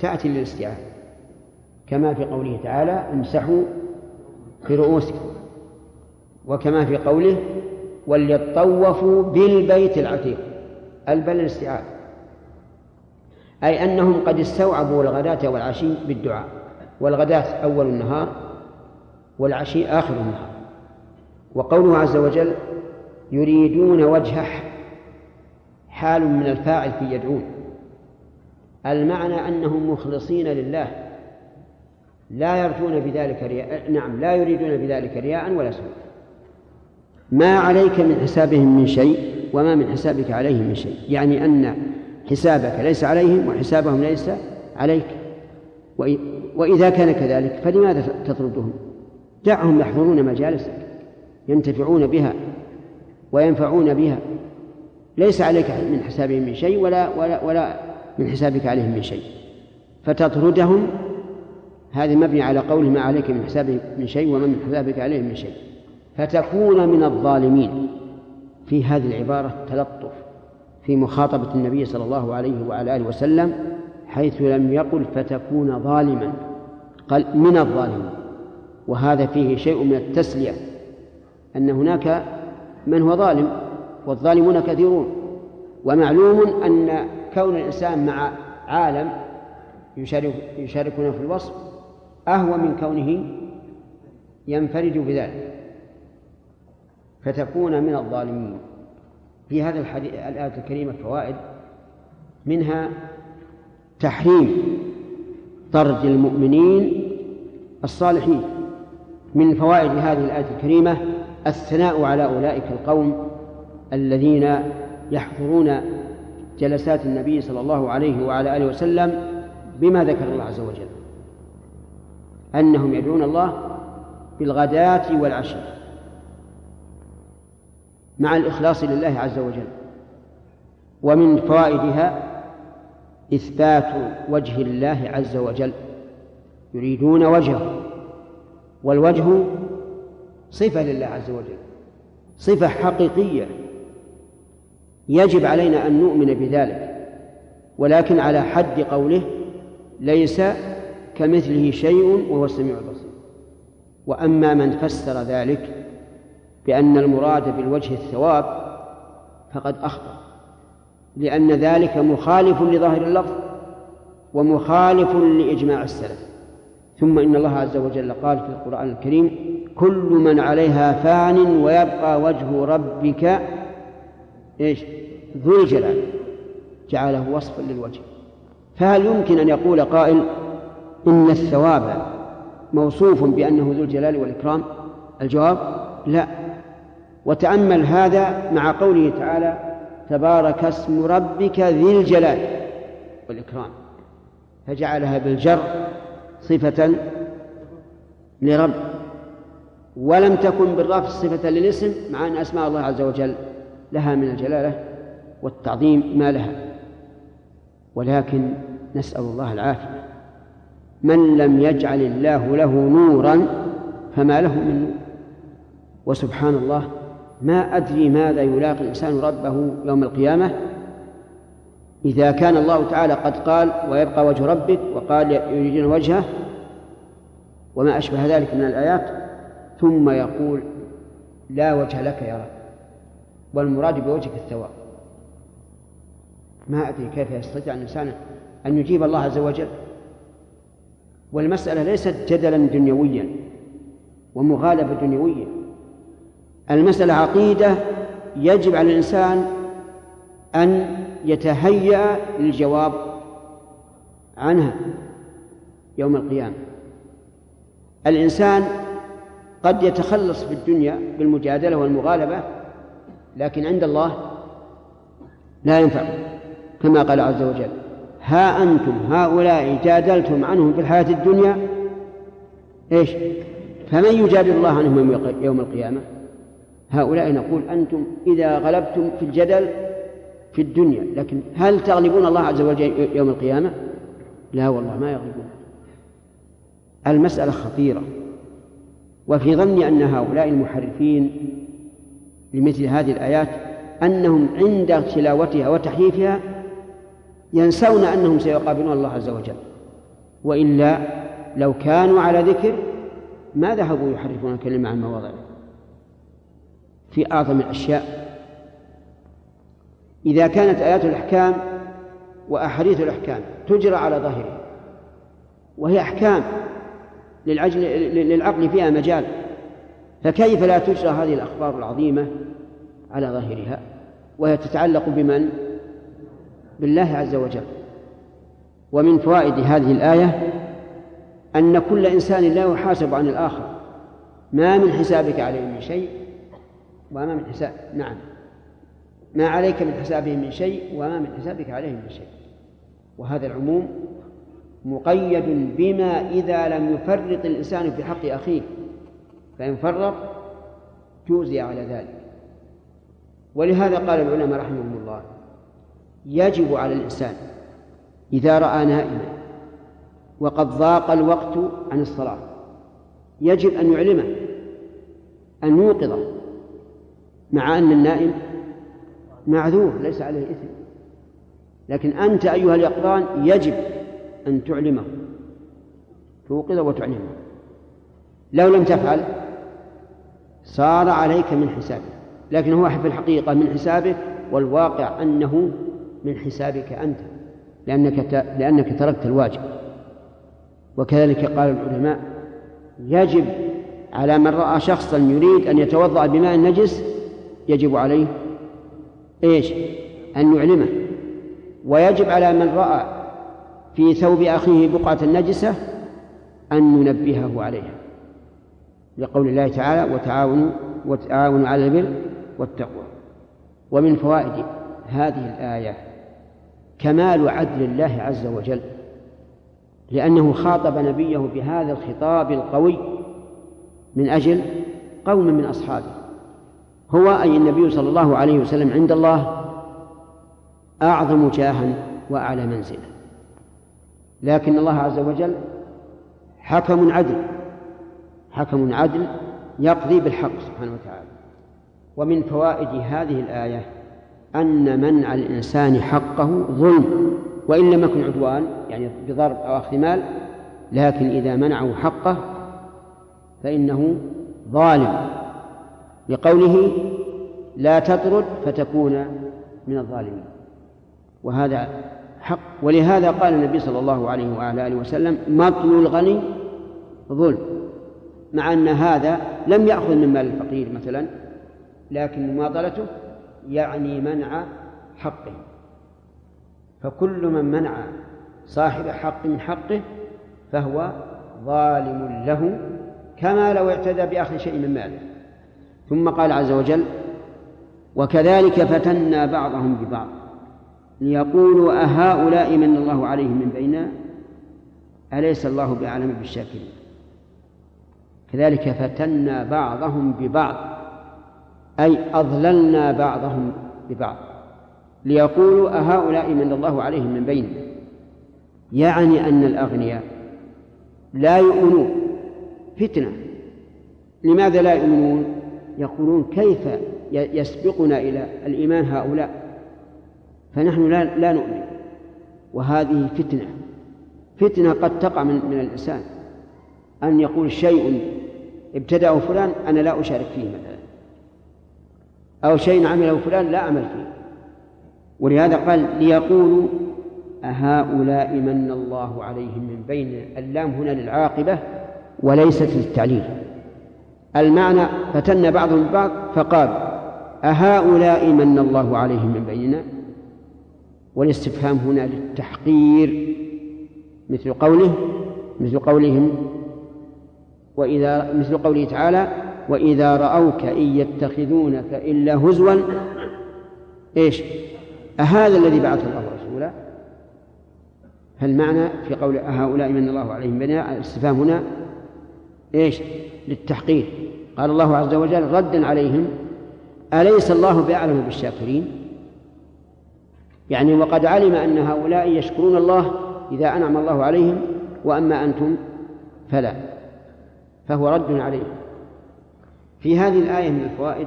تأتي للاستيعاب. كما في قوله تعالى امسحوا برؤوسكم. وكما في قوله وليطوفوا بالبيت العتيق. البل الاستيعاب أي أنهم قد استوعبوا الغداة والعشي بالدعاء. والغداة أول النهار والعشي آخر النهار. وقوله عز وجل يريدون وجهه حال من الفاعل في يدعون. المعنى أنهم مخلصين لله. لا يرجون بذلك رياء نعم لا يريدون بذلك رياء ولا سوء. ما عليك من حسابهم من شيء وما من حسابك عليهم من شيء. يعني أن حسابك ليس عليهم وحسابهم ليس عليك. وإذا كان كذلك فلماذا تطردهم؟ دعهم يحضرون مجالسك ينتفعون بها وينفعون بها. ليس عليك من حسابهم من شيء ولا ولا ولا من حسابك عليهم من شيء. فتطردهم هذه مبني على قوله ما عليك من حسابهم من شيء وما من حسابك عليهم من شيء. فتكون من الظالمين. في هذه العبارة تلطف في مخاطبة النبي صلى الله عليه وعلى آله وسلم حيث لم يقل فتكون ظالما. قال من الظالمين. وهذا فيه شيء من التسلية. أن هناك من هو ظالم. والظالمون كثيرون. ومعلوم أن كون الإنسان مع عالم يشارك يشاركونه في الوصف أهوى من كونه ينفرد بذلك. فتكون من الظالمين. في هذا الحديث الآية الكريمة فوائد. منها تحريم طرد المؤمنين الصالحين. من فوائد هذه الآية الكريمة الثناء على أولئك القوم الذين يحضرون جلسات النبي صلى الله عليه وعلى آله وسلم بما ذكر الله عز وجل أنهم يدعون الله بالغداة والعشي مع الإخلاص لله عز وجل ومن فوائدها إثبات وجه الله عز وجل يريدون وجهه والوجه صفة لله عز وجل صفة حقيقية. يجب علينا أن نؤمن بذلك ولكن على حد قوله ليس كمثله شيء وهو السميع البصير. وأما من فسر ذلك بأن المراد بالوجه الثواب فقد أخطأ لأن ذلك مخالف لظاهر اللفظ ومخالف لإجماع السلف. ثم إن الله عز وجل قال في القرآن الكريم كل من عليها فان ويبقى وجه ربك إيش؟ ذو الجلال. جعله وصفا للوجه. فهل يمكن أن يقول قائل إن الثواب موصوف بأنه ذو الجلال والإكرام؟ الجواب لا. وتأمل هذا مع قوله تعالى تبارك اسم ربك ذي الجلال والإكرام. فجعلها بالجر صفة لرب. ولم تكن بالرفع صفة للاسم مع أن أسماء الله عز وجل لها من الجلالة والتعظيم ما لها. ولكن نسأل الله العافية. من لم يجعل الله له نورا فما له من نور. وسبحان الله ما أدري ماذا يلاقي الإنسان ربه يوم القيامة. إذا كان الله تعالى قد قال ويبقى وجه ربك وقال يريدون وجهه وما أشبه ذلك من الآيات ثم يقول لا وجه لك يا رب. والمراد بوجهك الثواب. ما أدري كيف يستطيع الإنسان أن يجيب الله عز وجل. والمسألة ليست جدلا دنيويا ومغالبة دنيوية المسألة عقيدة يجب على الإنسان أن يتهيأ للجواب عنها يوم القيامة. الإنسان قد يتخلص في الدنيا بالمجادلة والمغالبة لكن عند الله لا ينفع كما قال عز وجل ها أنتم هؤلاء جادلتم عنهم في الحياة الدنيا؟ إيش؟ فمن يجادل الله عنهم يوم القيامة؟ هؤلاء نقول أنتم إذا غلبتم في الجدل في الدنيا لكن هل تغلبون الله عز وجل يوم القيامة؟ لا والله ما يغلبون. المسألة خطيرة وفي ظني أن هؤلاء المحرفين لمثل هذه الآيات أنهم عند تلاوتها وتحريفها ينسون أنهم سيقابلون الله عز وجل. وإلا لو كانوا على ذكر ما ذهبوا يحرفون الكلمة عن مواضعه. في أعظم الأشياء إذا كانت آيات الأحكام وأحاديث الأحكام تجرى على ظاهرها وهي أحكام للعقل فيها مجال فكيف لا تجرى هذه الأخبار العظيمة على ظاهرها؟ وهي تتعلق بمن؟ بالله عز وجل. ومن فوائد هذه الآية أن كل إنسان لا يحاسب عن الآخر. ما من حسابك عليه من شيء وما من حساب نعم. ما عليك من حسابه من شيء وما من حسابك عليه من شيء. وهذا العموم مقيد بما إذا لم يفرط الإنسان في حق أخيه. فإن فرط جوزي على ذلك. ولهذا قال العلماء رحمهم الله يجب على الإنسان إذا رأى نائما وقد ضاق الوقت عن الصلاة يجب أن يعلمه أن يوقظه مع أن النائم معذور ليس عليه إثم. لكن أنت أيها اليقظان يجب أن تعلمه توقظه وتعلمه. لو لم تفعل صار عليك من حسابه لكن هو في الحقيقة من حسابه والواقع أنه من حسابك أنت لأنك لأنك تركت الواجب. وكذلك قال العلماء يجب على من رأى شخصا يريد أن يتوضأ بماء نجس يجب عليه إيش؟ أن يعلمه. ويجب على من رأى في ثوب أخيه بقعة نجسة أن ينبهه عليها. لقول الله تعالى وتعاونوا وتعاونوا على البر والتقوى. ومن فوائد هذه الآية كمال عدل الله عز وجل لأنه خاطب نبيه بهذا الخطاب القوي من أجل قوم من أصحابه. هو أي النبي صلى الله عليه وسلم عند الله أعظم جاها وأعلى منزلة. لكن الله عز وجل حكم عدل. حكم عدل يقضي بالحق سبحانه وتعالى. ومن فوائد هذه الآية أن منع الإنسان حقه ظلم وإن لم يكن عدوان يعني بضرب أو أخذ مال لكن إذا منعه حقه فإنه ظالم. لقوله لا تطرد فتكون من الظالمين. وهذا حق. ولهذا قال النبي صلى الله عليه وعلى آله وسلم مطل الغني ظلم. مع أن هذا لم يأخذ من مال الفقير مثلا لكن مماطلته يعني منع حقه. فكل من منع صاحب حق من حقه فهو ظالم له كما لو اعتدى بأخذ شيء من ماله. ثم قال عز وجل وكذلك فتنا بعضهم ببعض ليقولوا أهؤلاء من الله عليهم من بيننا أليس الله بأعلم بالشاكرين؟ كذلك فتنا بعضهم ببعض أي أضللنا بعضهم ببعض. ليقولوا أهؤلاء من الله عليهم من بيننا يعني أن الأغنياء لا يؤمنون. فتنة. لماذا لا يؤمنون؟ يقولون كيف يسبقنا إلى الإيمان هؤلاء؟ فنحن لا, لا نؤمن. وهذه فتنة. فتنة قد تقع من, من الإنسان. أن يقول شيء ابتدأه فلان أنا لا أشارك فيه مثلا. أو شيء عمله فلان لا أعمل فيه. ولهذا قال ليقولوا أهؤلاء من الله عليهم من بين اللام هنا للعاقبة وليست للتعليل. المعنى فتن بعضهم بعض فقال أهؤلاء من الله عليهم من بيننا؟ والاستفهام هنا للتحقير مثل قوله مثل قولهم وإذا مثل قوله تعالى وإذا رأوك إن يتخذونك إلا هزوا إيش؟ أهذا الذي بعث الله رسولا؟ فالمعنى في قول أهؤلاء من الله عليهم بنا الاستفهام هنا إيش؟ للتحقير قال الله عز وجل ردا عليهم أليس الله بأعلم بالشاكرين؟ يعني وقد علم أن هؤلاء يشكرون الله إذا أنعم الله عليهم وأما أنتم فلا. فهو رد عليهم في هذه الآية من الفوائد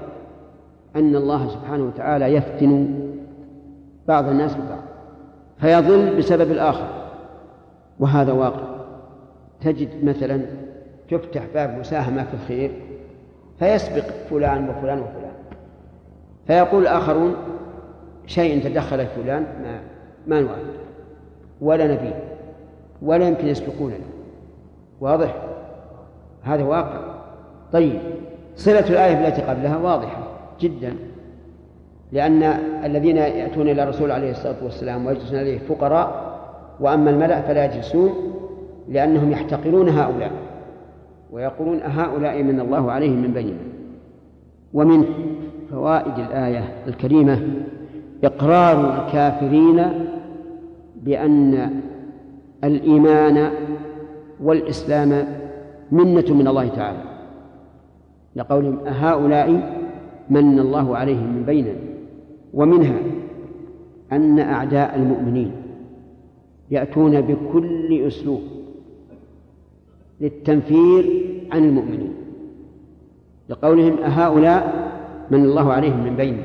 أن الله سبحانه وتعالى يفتن بعض الناس ببعض فيضل بسبب الآخر وهذا واقع. تجد مثلا تفتح باب مساهمة في الخير فيسبق فلان وفلان وفلان فيقول الآخرون شيء تدخل فلان ما ما نوافق ولا نبي ولا يمكن يسبقوننا واضح؟ هذا واقع. طيب صلة الآية التي قبلها واضحة جدا لأن الذين يأتون إلى الرسول عليه الصلاة والسلام ويجلسون عليه فقراء وأما الملأ فلا يجلسون لأنهم يحتقرون هؤلاء ويقولون أهؤلاء من الله عليهم من بيننا. ومن فوائد الآية الكريمة إقرار الكافرين بأن الإيمان والإسلام منة من الله تعالى. لقولهم أهؤلاء من الله عليهم من بيننا ومنها أن أعداء المؤمنين يأتون بكل أسلوب للتنفير عن المؤمنين. لقولهم أهؤلاء من الله عليهم من بيننا.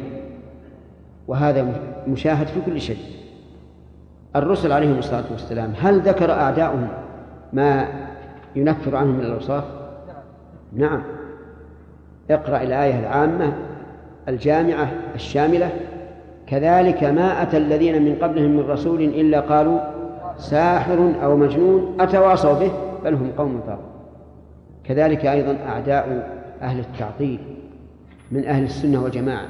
وهذا مشاهد في كل شيء. الرسل عليهم الصلاة والسلام هل ذكر أعداؤهم ما ينفر عنهم من الأوصاف؟ نعم. اقرأ الآية العامة الجامعة الشاملة. كذلك ما أتى الذين من قبلهم من رسول إلا قالوا ساحر أو مجنون أتواصوا به بل هم قوم طاغون كذلك أيضا أعداء أهل التعطيل من أهل السنة والجماعة.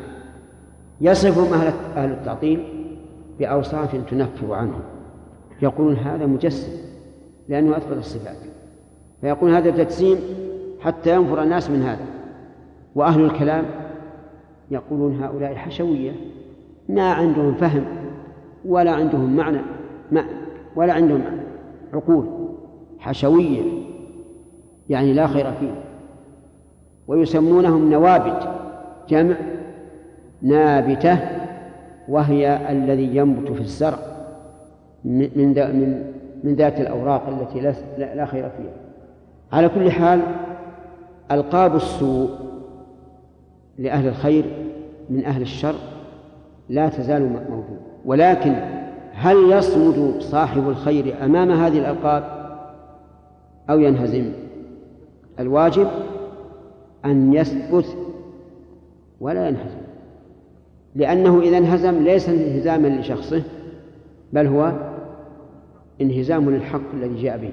يصفهم أهل أهل التعطيل بأوصاف تنفر عنهم. يقولون هذا مجسم لأنه أثبت الصفات. فيقول هذا تجسيم حتى ينفر الناس من هذا. وأهل الكلام يقولون هؤلاء حشوية ما عندهم فهم ولا عندهم معنى ولا عندهم عقول. حشوية يعني لا خير فيه. ويسمونهم نوابت جمع نابتة وهي الذي ينبت في الزرع من من ذات الأوراق التي لا خير فيها. على كل حال ألقاب السوء لأهل الخير من أهل الشر لا تزال موجودة. ولكن هل يصمد صاحب الخير أمام هذه الألقاب أو ينهزم؟ الواجب أن يثبت ولا ينهزم. لأنه إذا انهزم ليس انهزاما لشخصه بل هو انهزام للحق الذي جاء به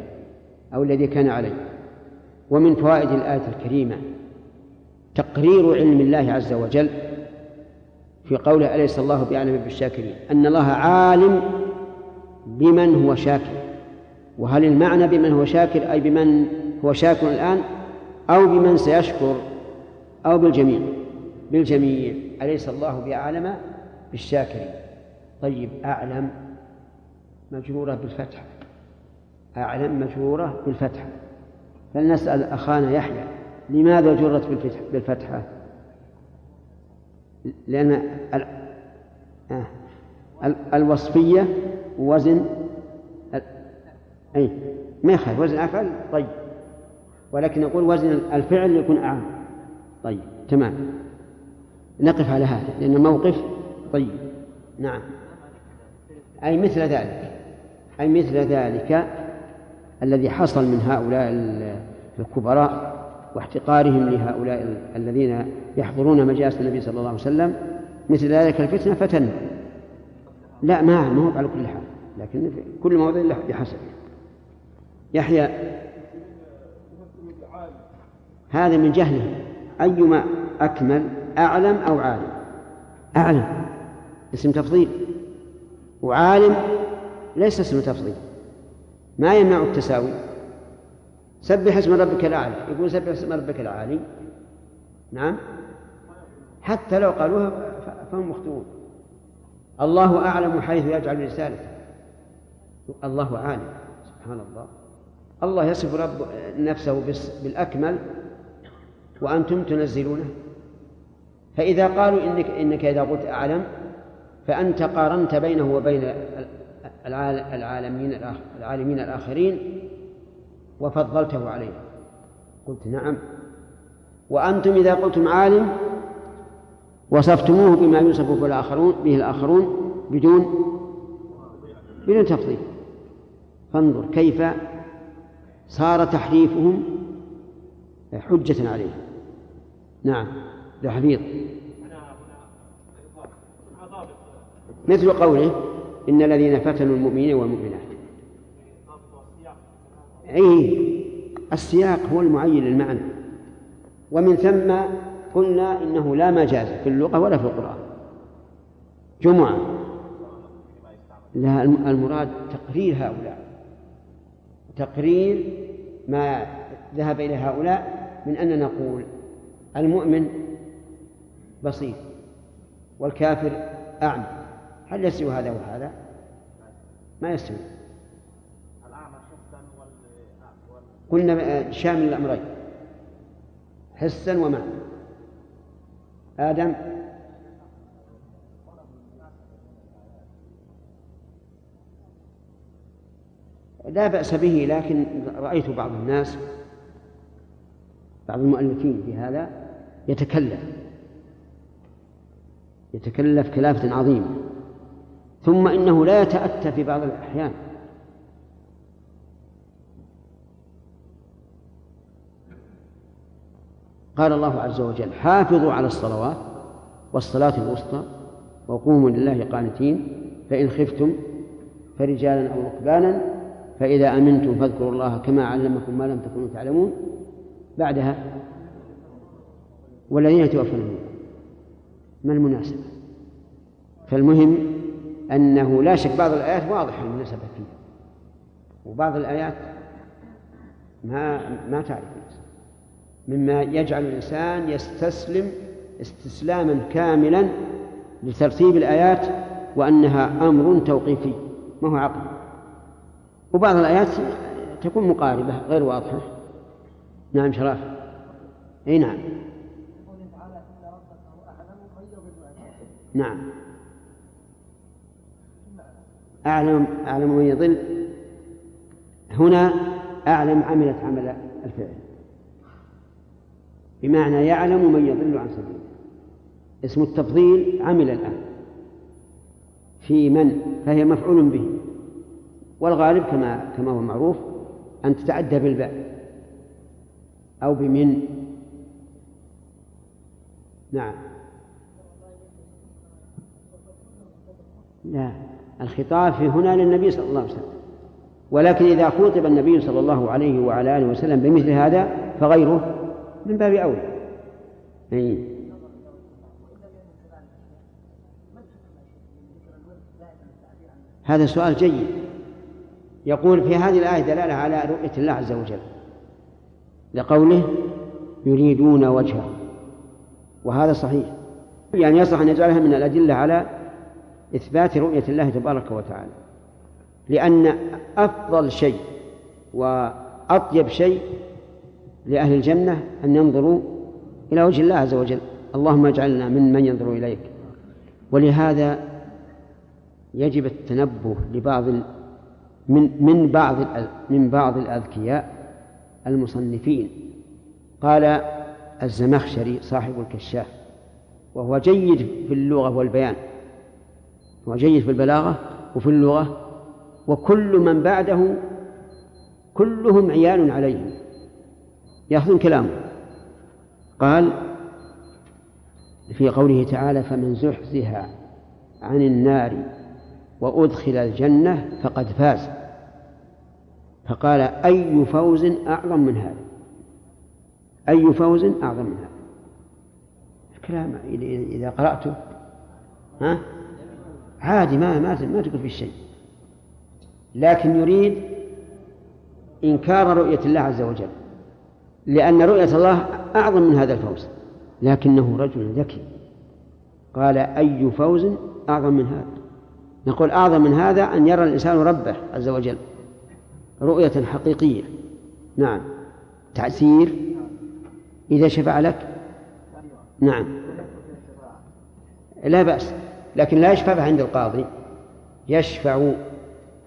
أو الذي كان عليه. ومن فوائد الآية الكريمة تقرير علم الله عز وجل في قوله أليس الله بأعلم بالشاكرين؟ أن الله عالم بمن هو شاكر. وهل المعنى بمن هو شاكر أي بمن هو شاكر الآن؟ أو بمن سيشكر أو بالجميع. بالجميع. أليس الله بأعلم بالشاكرين؟ طيب أعلم مجرورة بالفتحة. أعلم مجرورة بالفتحة. فلنسأل أخانا يحيى لماذا جرت بالفتحة؟ لأن آه، الوصفية وزن أي ما يخالف وزن أفعل؟ طيب. ولكن نقول وزن الفعل يكون أعم. طيب تمام. نقف على هذا لأن موقف طيب. نعم. أي مثل ذلك. أي مثل ذلك. الذي حصل من هؤلاء الكبراء واحتقارهم لهؤلاء الذين يحضرون مجالس النبي صلى الله عليه وسلم مثل ذلك الفتنة فتن. لا ما ما هو على كل حال لكن في كل موضع بحسب يحيى هذا من جهله. أيما أكمل أعلم أو عالم؟ أعلم. اسم تفضيل. وعالم ليس اسم تفضيل. ما يمنع التساوي. سبح اسم ربك الأعلى. يقول سبح اسم ربك العالي. نعم. حتى لو قالوها فهم مخطئون. الله أعلم حيث يجعل رسالته. الله عالم. سبحان الله. الله يصف رب نفسه بالأكمل. وأنتم تنزلونه. فإذا قالوا إنك إنك إذا قلت أعلم فأنت قارنت بينه وبين العالمين العالمين الآخرين وفضلته عليه. قلت نعم. وأنتم إذا قلتم عالم وصفتموه بما يوصف به الآخرون به الآخرون بدون بدون تفضيل. فانظر كيف صار تحريفهم حجة عليه. نعم. تحريف مثل قوله إن الذين فتنوا المؤمنين والمؤمنات. أي السياق هو المعين للمعنى. ومن ثم قلنا إنه لا مجاز في اللغة ولا في القرآن. جمعة. لا المراد تقرير هؤلاء. تقرير ما ذهب إلى هؤلاء من أن نقول المؤمن بسيط والكافر أعمى. هل يستوي هذا وهذا؟ ما يستوي. قلنا شامل الأمرين. حسا ومعنى. آدم. لا بأس به لكن رأيت بعض الناس بعض المؤلفين في هذا يتكلف. يتكلف كلافة عظيمة. ثم إنه لا يتأتى في بعض الأحيان. قال الله عز وجل حافظوا على الصلوات والصلاة الوسطى وقوموا لله قانتين فإن خفتم فرجالا أو ركبانا فإذا أمنتم فاذكروا الله كما علمكم ما لم تكونوا تعلمون. بعدها والذين يتوفون ما المناسبة؟ فالمهم أنه لا شك بعض الآيات واضحة المناسبة فيها. وبعض الآيات ما ما تعرف مما يجعل الإنسان يستسلم استسلاما كاملا لترتيب الآيات وأنها أمر توقيفي ما هو عقل. وبعض الآيات تكون مقاربة غير واضحة. نعم شراف أي نعم. نعم. أعلم أعلم من يضل هنا أعلم عملت عمل الفعل. بمعنى يعلم من يضل عن سبيله. اسم التفضيل عمل الآن. في من؟ فهي مفعول به. والغالب كما كما هو معروف أن تتعدى بالباء أو بمن. نعم. لا. الخطاب في هنا للنبي صلى الله عليه وسلم. ولكن إذا خوطب النبي صلى الله عليه وعلى آله وسلم بمثل هذا فغيره من باب أولى. هذا سؤال جيد. يقول في هذه الآية دلالة على رؤية الله عز وجل. لقوله يريدون وجهه. وهذا صحيح. يعني يصح أن يجعلها من الأدلة على إثبات رؤية الله تبارك وتعالى. لأن أفضل شيء وأطيب شيء لأهل الجنة أن ينظروا إلى وجه الله عز وجل. اللهم اجعلنا من من ينظر إليك. ولهذا يجب التنبه لبعض من من بعض من بعض الأذكياء المصنفين. قال الزمخشري صاحب الكشاف وهو جيد في اللغة والبيان. هو جيد في البلاغة وفي اللغة وكل من بعده كلهم عيال عليهم يأخذون كلامه. قال في قوله تعالى فمن زحزح عن النار وأدخل الجنة فقد فاز فقال أي فوز أعظم من هذا؟ أي فوز أعظم من هذا؟ الكلام إذا قرأته ها؟ عادي ما ما ما تقول في شيء. لكن يريد إنكار رؤية الله عز وجل لأن رؤية الله أعظم من هذا الفوز. لكنه رجل ذكي. قال أي فوز أعظم من هذا؟ نقول أعظم من هذا أن يرى الإنسان ربه عز وجل رؤية حقيقية. نعم. تأثير إذا شفع لك؟ نعم. لا بأس. لكن لا يشفع عند القاضي يشفع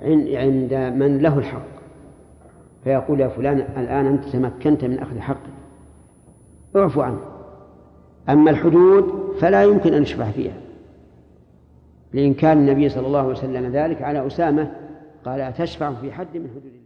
عند من له الحق. فيقول يا فلان الآن أنت تمكنت من أخذ حقك اعفو عنه. أما الحدود فلا يمكن أن يشفع فيها. لإن كان النبي صلى الله عليه وسلم ذلك على أسامة قال أتشفع في حد من حدود